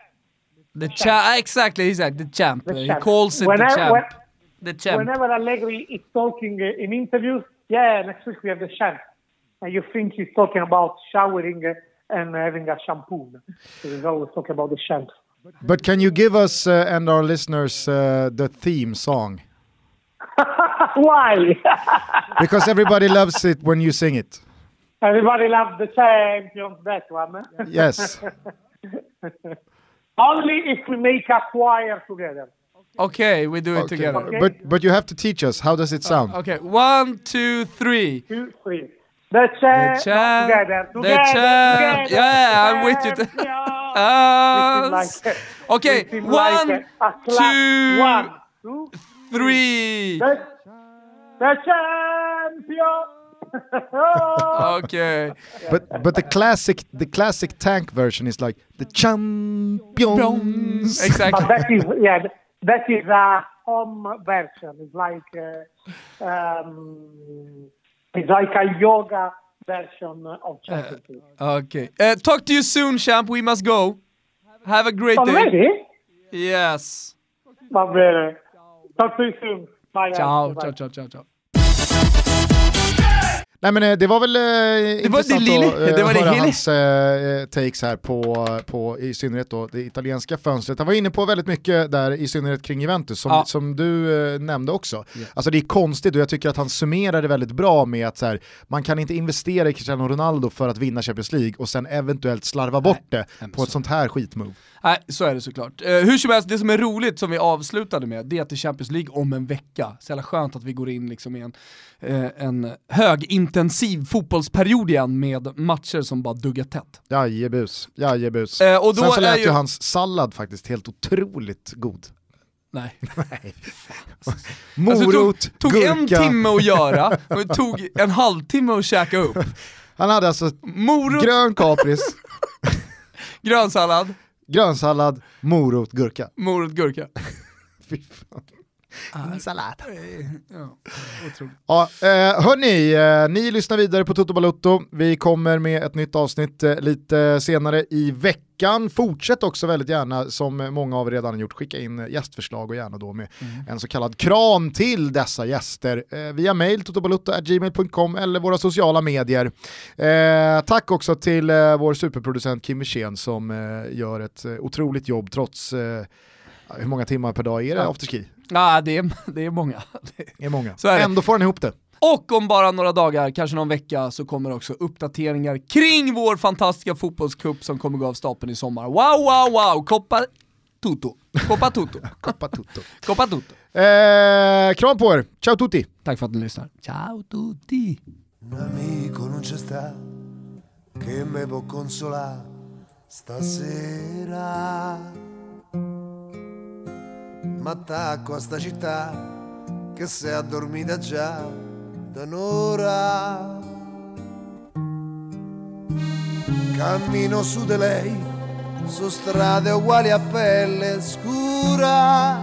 The champ, exactly, he said the champ. The he champ. calls it Whenever- the champ. when- the champ. Whenever Allegri is talking uh, in interviews, yeah, next week we have the champ, and you think he's talking about showering uh, and having a shampoo. So he's always talk about the shampoo. But can you give us uh, and our listeners uh, the theme song? Why? Because everybody loves it when you sing it. Everybody loves the champions, that one. Yes. Only if we make a choir together. Okay, we do it Okay. together. Okay. But but you have to teach us. How does it sound? Okay, one, two, three. Two, three. The champ, champ- together, the together, champ- together, Yeah, I'm with you. champions. Ah, like- okay, we one, like two, One, two, three. the, the champion. Okay. But but the classic the classic tank version is like the champions. But Exactly. that is yeah, that is a home version. It's like uh, um, it's like a yoga version of Champions League. Okay. Uh, talk to you soon, champ. We must go. Have a great day. Already? Yes. Va bene. Talk to you soon. Bye. Ciao, Bye. ciao, ciao, ciao, ciao. Nej men eh, det var väl eh, intressant det lille- att eh, det var det höra hans eh, takes här på, på i synnerhet då det italienska fönstret. Han var inne på väldigt mycket där i synnerhet kring Juventus som, Ja. som du eh, nämnde också. Ja. Alltså det är konstigt och jag tycker att han summerar det väldigt bra med att så här, man kan inte investera i Cristiano Ronaldo för att vinna Champions League och sen eventuellt slarva bort det men på ett så- sånt här skitmove. Nej, så är det såklart. Eh, hur som helst, det som är roligt som vi avslutade med, det är att det är Champions League om en vecka. Så jävla skönt att vi går in liksom i en, eh, en högintensiv fotbollsperiod igen med matcher som bara duggar tätt. Jajebus, jajebus. Eh, och då Sen så lät ju- hans sallad faktiskt helt otroligt god. Nej. Morot, Alltså, tog, tog gurka. en timme att göra, och det tog en halvtimme att käka upp. Han hade alltså Morot, grön kapris, grönsallad, grönsallad, morot, gurka. morot, gurka. Fy fan. Ja, otroligt. Ja, eh, hörni, eh, ni lyssnar vidare på Toto Balutto. Vi kommer med ett nytt avsnitt eh, lite senare i veckan. Fortsätt också väldigt gärna, som många av er redan gjort, skicka in gästförslag och gärna då med en så kallad kran till dessa gäster via mail totobalutto.gmail.com eller våra sociala medier. Tack också till vår superproducent Kim Wirsén som gör ett otroligt jobb trots hur många timmar per dag är det afterski? Ja, det är, det är många. Det är- många. Så är det. Ändå får han ihop det. Och om bara några dagar, kanske någon vecka, så kommer också uppdateringar kring vår fantastiska fotbollscup som kommer gå av stapeln i sommar. Wow, wow, wow! Coppa Toto. Coppa Toto. Coppa Toto. Coppa Toto. Eh, kram på er, ciao tutti! Tack för att ni lyssnar. Ciao tutti! Un amico non c'è sta che me può consolare stasera. Ma attacco a sta città che si è addormita già da un'ora. Cammino su di lei, su strade uguali a pelle scura.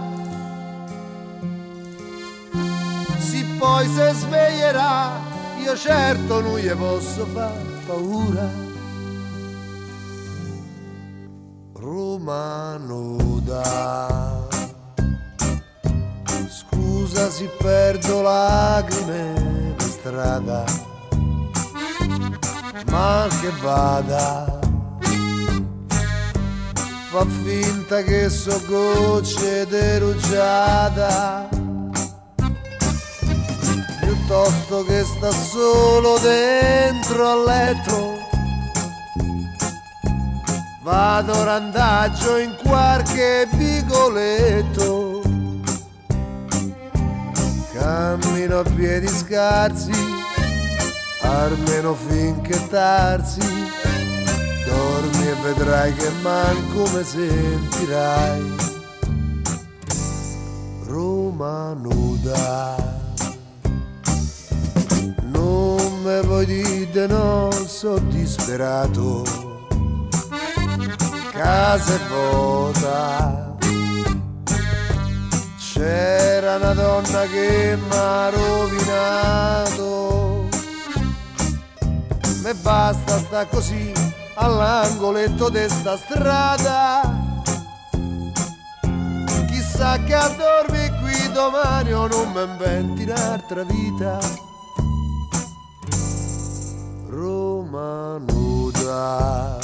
Sì, poi se sveglierà, io certo non gli posso far paura. Roma nuda, scusa se perdo lacrime per strada, ma che vada, fa finta che so gocce di rugiada piuttosto che sta solo dentro al letto. Vado randaggio in qualche vicoletto. Cammino a piedi scarsi, almeno finché tarsi. Dormi e vedrai che manco me sentirai. Roma nuda. Non me vuoi dire no, sono disperato. Casa è vuota. C'era una donna che m'ha rovinato. Me basta sta così all'angoletto de sta strada. Chissà che a dormi qui domani o non mi inventi un'altra vita. Roma nuda.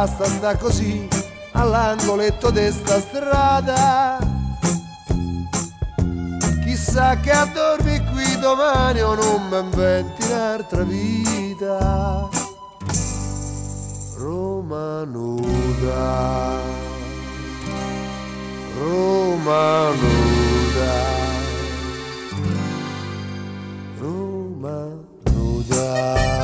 basta sta così all'angoletto desta strada. Chissà che a qui domani o non mi inventi un'altra vita. Roma nuda. Roma nuda. Roma nuda.